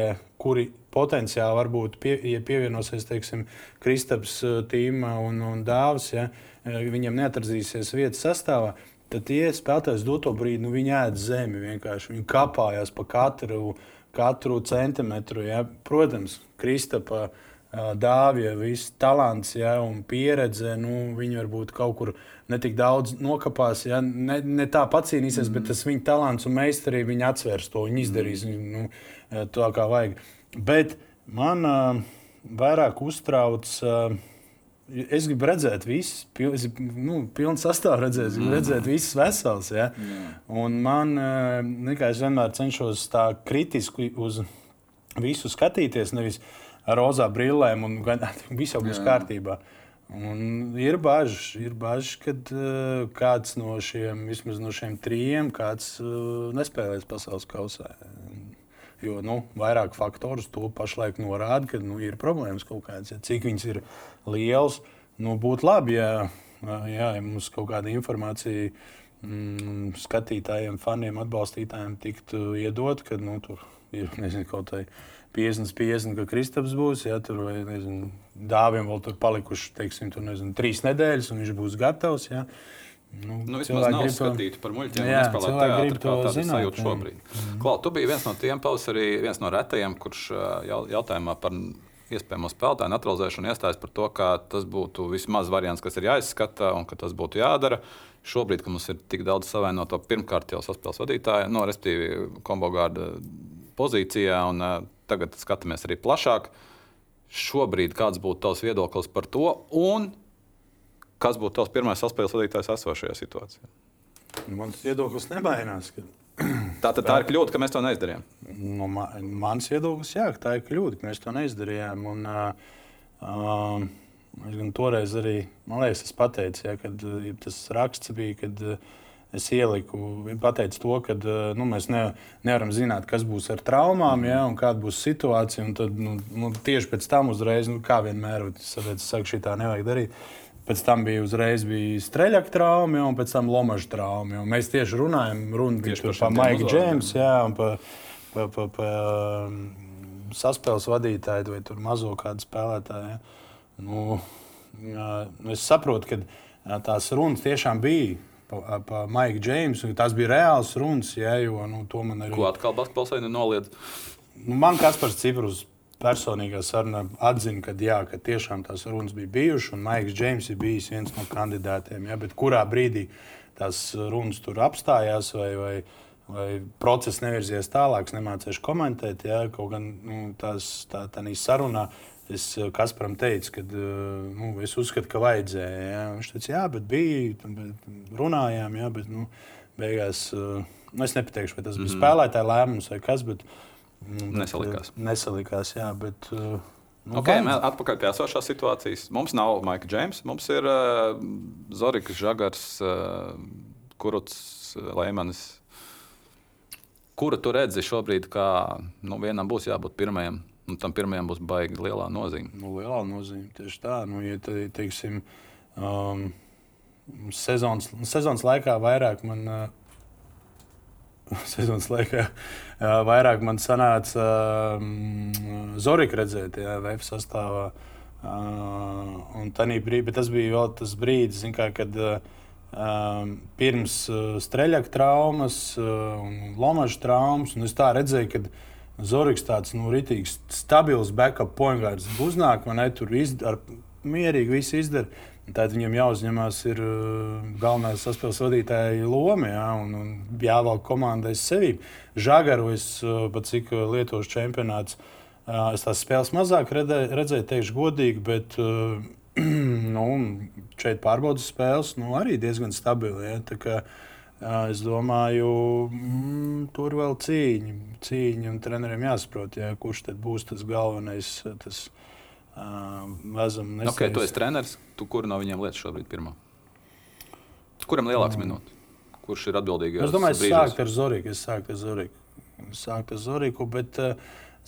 kuri potenciāli varbūt pie, ja pievienosies teiksim, Kristaps uh, tīmā un, un Dāvis, ja, uh, viņiem neatradīsies vietas sastāvā. Tad tie spēlētāji doto brīdi, nu, viņi ēd zemi vienkārši. Viņi kāpājās pa katru, katru centimetru. Ja. Protams, Kristapa, ā, Dāvija, viss talants ja, un pieredze, nu, viņi varbūt kaut kur netik daudz nokāpās, ja, ne, ne tā pacīnīsies, mm. bet tas viņa talants un meistarība viņi atsvers to, viņi izdarīs mm. nu, tā, kā vajag. Bet man uh, vairāk uztrauc. Uh, Es gribu redzēt, visus, pil, es gribu, nu, pilnu sastāvu redzēt, gribu redzēt, visus vesels. Ja? Un man, uh, es vienmēr cenšos tā kritiski uz visu skatīties, nevis ar rozā brillēm, un gan [laughs] viss jau būs Jā. kārtībā. Un ir bažas, ir bažas, ka uh, kāds no šiem, vismaz no šiem trijiem, kāds uh, nespēlēs pasaules kausā. Jo nu, vairāk faktorus to pašlaik norāda, ka nu, ir problēmas kaut kādas. Ja, cik viņas ir lielas, nu, būtu labi, ja, ja mums kaut kāda informācija mm, skatītājiem, faniem, atbalstītājiem tiktu iedot, ka nu, tur ir nezinu, kaut kāda 50, 50, ka Kristaps būs. Ja, tur vai nezinu, dāvim vēl tur palikuši teiksim, tur, nezinu, trīs nedēļas, un viņš būs gatavs. Ja. Nu, Nu, vismaz nav to- skatīti par muļķiem. Jā, cilvēki grib to tādu zināt, sajūtu jā. šobrīd. Mm. Klau, tu biji viens no tiem pavasarī, viens no retajiem, kurš jautājumā par iespējamo spēlētāju naturalizēšanu iestājas par to, ka tas būtu vismaz variants, kas ir jāizskata un ka tas būtu jādara. Šobrīd, kad mums ir tik daudz savainoto, pirmkārt jau saspēles vadītāja, no respektīvi kombogārda pozīcijā, un tagad skatāmies arī plašāk. Šobrīd kāds būtu tavs viedoklis par to, un kas būtu tavs pirmais saspēles vadītājs esošajā situācijā? Nu, mans viedoklis nemainās. Ka, [clears throat] Tā, tad tā ir kļūda, ka mēs to neizdarījām. nu, ma, mans viedoklis, jā, tā ir kļūda, ka mēs to neizdarījām. Un, uh, uh, es gan toreiz arī, man liekas, es pateicu, jā, kad tas raksts bija, kad uh, es ieliku, pateicu to, ka uh, nu, mēs ne, nevaram zināt, kas būs ar traumām, jā, un kāda būs situācija. Tad, nu, nu, tieši pēc tam uzreiz, nu, kā vienmēr, es saku, šī tā nevajag darīt. Pēc tam bija uzreiz bija streļķa trauma, un pēc tam lomaža trauma. Mēs tieši runājam runa Tieši par Maiku Džēmsu, un par pa, pa, pa, um, saspēles vadītāju vai mazo kādu spēlētāju. Ja. Nu, jā, es saprotu, ka jā, tās runas tiešām bija pa, pa Maiku Džēmsu. Tās bija reāls runas, jā, jo nu, to man arī Ko atkal basketbols vai noliedz? Nu, man Kaspars Ciprus personīgā sarunā atzina, ka, jā, ka tiešām tās runas bija bijušas, un Maiks Džeims ir bijis viens no kandidātiem. Jā, bet kurā brīdī tās runas tur apstājās vai, vai, vai process nevirzies tālāk, nemācīšu komentēt. Jā, kaut gan nu, tās, tā, tā sarunā es Kasparam teicu, ka nu, es uzskatu, ka vajadzēja. Jā. Viņš teica, jā, bet bija, bet runājām, jā, bet nu, beigās. Nu, es nepateikšu, vai tas bija mm spēlētāja lēmums vai kas. Bet, Nu, bet, Nesalikās. eh, Nesalikās, jā, bet. Nu, Okay, mēs atpakaļ pie esošās situācijas. Mums nav Maika Džeims, mums ir uh, Zorigs, Žagars, uh, Kuruts, Leimanis. Kuru tu redzi šobrīd, kā nu, vienam būs jābūt pirmajam, un tam pirmajam būs baigi lielā nozīme? Nu, liela nozīme tieši tā. Nu, ja te, teiksim, um, sezonas, sezonas laikā vairāk man. Uh, [laughs] Sezonas laikā uh, vairāk man sanāca um, Zorika redzēt, ja VF sastāvā. Uh, brīdī, tas bija vēl tas brīdis, kā, kad uh, um, pirms uh, streļķa traumas uh, un lomaža traumas, un es tā redzēju, ka Zoriks tāds nu, rītīgs, stabils backup pointgārds uznāk, man tur izdara, mierīgi viss izdara. Tad viņam jāuzņemās ir uh, galvenais saspēles vadītāja loma, jā, un, un jāvelk komandai sevi. Žagaru es uh, pat cik uh, Lietuvas čempionāts, es tās spēles mazāk redzēju, teikšu godīgi, bet [clears throat] nu, šeit pārbaudas spēles nu, arī diezgan stabili. Uh, es domāju, mm, tur vēl cīņa, cīņa un treneriem jāsaprot, ja, kurš tad būs tas galvenais. Tas, Uh, vezam, Okay, tu esi treneris, tu kuru no viņiem lietas šobrīd pirmā? Kuram lielāks minūtes? Kurš ir atbildīgais? Es domāju, es sāktu ar Zoriku. Es sāktu ar Zoriku. Es sāktu ar Zoriku bet,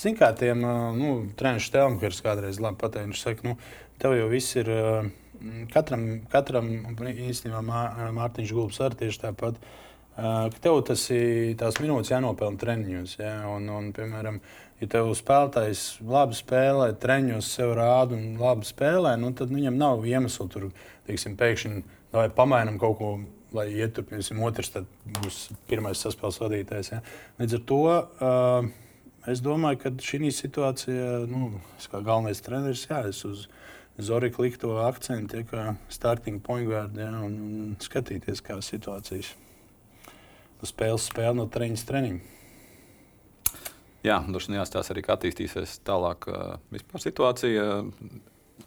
zināmā kā tiem nu, treniņš Telmkers kādreiz labi pateica, viņš saka, nu, tev jau viss ir. Katram, katram īstenībā Mārtiņš Gulbs arī tieši tāpat. ka Tev tas ir tās minūtes jānopelna treniņos. Ja? Un, un, piemēram, ja tev spēlētājs labi spēlē, treniņos sev rāda un labi spēlē, nu, tad viņam nav iemeslu tur teiksim, pēkšņi vai pamainām kaut ko. Lai ieturpināsim, otrs būs pirmais saspēles vadītājs. Ja? Līdz ar to uh, es domāju, ka šī situācijā, nu, es kā galvenais treneris, jā, es uz Zorika likto akcentu, ja, kā starting point guard, ja, un, un skatīties, kā situācijas spēles spēle no treniņa treniņa. Jā, droši vien jāstāsta arī, kā attīstīsies tālāk uh, vispār situācija.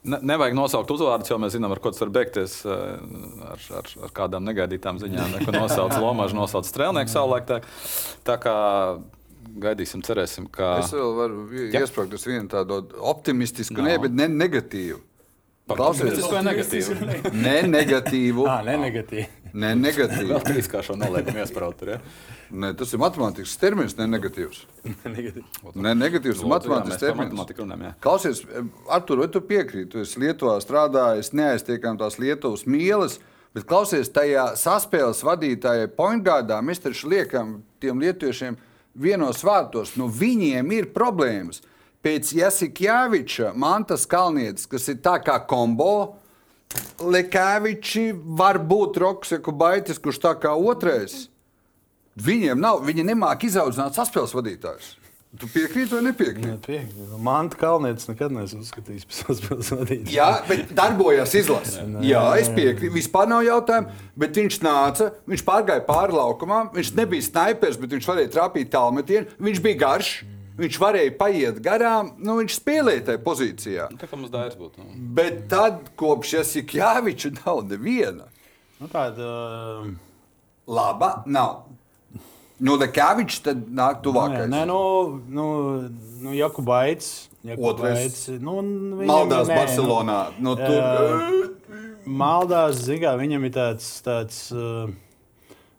Ne, nevajag nosaukt uzvārdus, jo mēs zinām, ar ko tas var beigties. Ar, ar, ar kādām negaidītām ziņām, ko nosauc Lomačs, nosauc Strēlnieks savulaik. Tā, tā kā gaidīsim, cerēsim, ka. Es vēl varu Jā. iesprāgt uz vienu tādu optimistisku, no. ne, bet ne negatīvu. Klausies, Klausies, tas ir negatīvi. ne negatīvu. Ah, ne negatīvi. Ne negatīvu. Vēl trīs kā šo noliekumu iespraut. Ir, ja? Ne, tas ir matemātisks termins, ne negatīvs. Ne negatīvs, mēs par termins. Klausies, Artur, vai tu piekrīti? Tu esi Lietuvā strādājis, neaiztiekam tās Lietuvas mīlas, bet klausies, tajā saspēles vadītājai pointgārdā mēs taču liekam tiem lietuviešiem vienos vārtos, nu viņiem ir problēmas. Pēc Jasikjāviča, Mantas Kalnietes, kas ir tā kā kombo, Lekāviči var būt Rokseku Baitis, kurš tā kā otrais. Viņiem nav, viņi nemāk izaudzināt saspēles vadītājus. Tu piekrīti vai nepiekrīti? Manta Kalnietis nekad neesmu uzskatījis par saspēles vadītāju. Jā, bet darbojas izlase. Jā, es piekrītu. Vispār nav jautājumu. Bet viņš nāca, viņš pārgāja pāri laukumam. Viņš nebija snipers, bet viņš varēja trāpīt tālmetienu. Viņš bija garš. Viņš varēja paiet garām. Nu, viņš spēlēja tajā pozīcijā. Tā kā mums dārsts būtu. Nu. Bet tad, kopš Jasikjāviča nav neviena. Nu, tāda, uh, laba nav. Nu, Lekāvičs tad nāk Nē, tuvākais. nē, nu, nu, nu Jakubaits. Otrais. Nu, viņam, Maldās nē, Barcelonā. Nu, tur, Jā. Maldās, mērā, viņam ir tāds, tāds uh,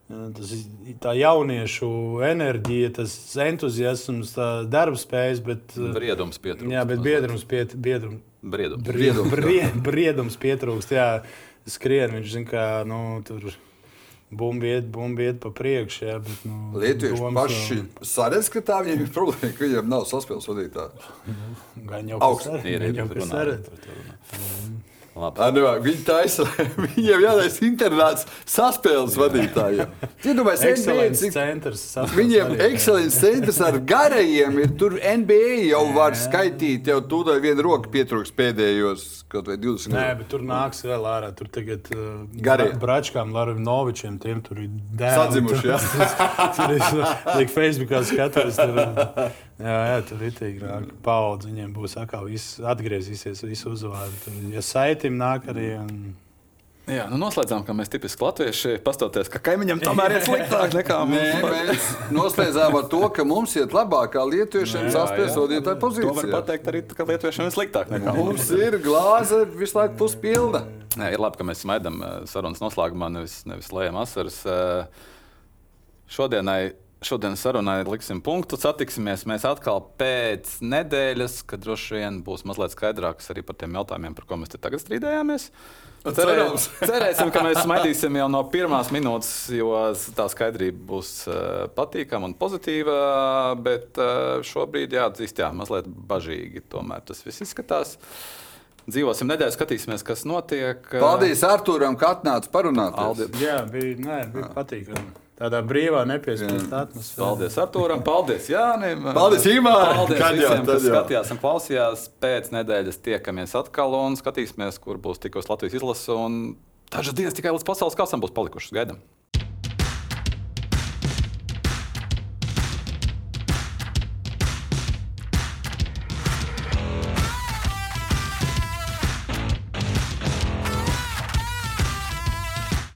tas, ir tā jauniešu enerģija, tas entuziasms, tā darbspējas, bet, uh, Briedums pietrūkst. jā, bet biedrums, piet, biedrums, Briedums. Briedums, jā. Brie, briedums pietrūkst. Jā, skrien viņš zina, kā nu, tur bumbiet, bumbiet pa priekšu. Jā, bet, nu, Lietuvieši domas, paši saredz, ka tā viņiem ir problēma, ka viņiem nav saspēles vadītāji. nu, Gan jau augsts. ir, jau runā. Labi. Nevajag, Viņi taisa, [laughs] viņiem jātaisa internāts saspēles vadītājiem. [laughs] Iedomājieties, NBA, Ekscelences cik centrs. Viņiem ekscelences centrs ar garajiem ir. Tur NBA jau var skaitīt, jau tūdaļ viena roka pietrūks pēdējos kaut vai 20 Nē, gadus. bet tur nāks vēl ārā. Tur tagad uh, Garie. Bračkām, Lavinovičiem, tiem tur ir dēli. Sadzimuši, jā. [laughs] Tur, ir liek Facebookā skatos. Tur, jā, jā, tur ir tik rāk. Paudze viņiem būs atkal viss atgriezīsies, visu uzvārdu. Tur, ja saitim nāk arī. Un... Jā, nu noslēdzām, ka mēs tipiski latvieši pastoties, ka kaimiņam tomēr ir [laughs] sliktāk nekā Nē, mums. mēs [laughs] noslēdzām ar to, ka mums iet labāk kā lietuviešiem saspēles vadītāju To var pozīcijā. pateikt arī, ka lietuviešiem ir sliktāk nekā mums. Mums ir glāze visu laiku puspilna. Nē, ir labi, ka mēs smaidām eh, sarunas noslēgumā, nevis, nevis lejam asaras. Eh, Šodienai, šodienas sarunai liksim punktu. Satiksimies mēs atkal pēc nedēļas, kad droši vien būs mazliet skaidrāks arī par tiem jautājumiem, par ko mēs te tagad strīdējāmies. Cerē, Cerams. [laughs] cerēsim, ka mēs smaidīsim jau no pirmās minūtes, jo tā skaidrība būs eh, patīkama un pozitīva. Bet eh, šobrīd jāatzīst, jā, mazliet bažīgi tomēr tas viss izskatās. Dzīvosim nedēļu, skatīsimies, kas notiek. Paldies Arturam, ka atnāca parunāt. Jā, bija, nē, bija patīkami. Tādā brīvā, nepiespiestā atmosfērā. Paldies Arturam, paldies Jānim. Paldies, Imār! Paldies Kad visiem, tad kas jau. skatījās un klausījās. Pēc nedēļas tiekamies atkal un skatīsimies, kur būs tikko Latvijas izlase. Un dažas dienas tikai līdz pasaules kasam būs palikušas. Gaidām!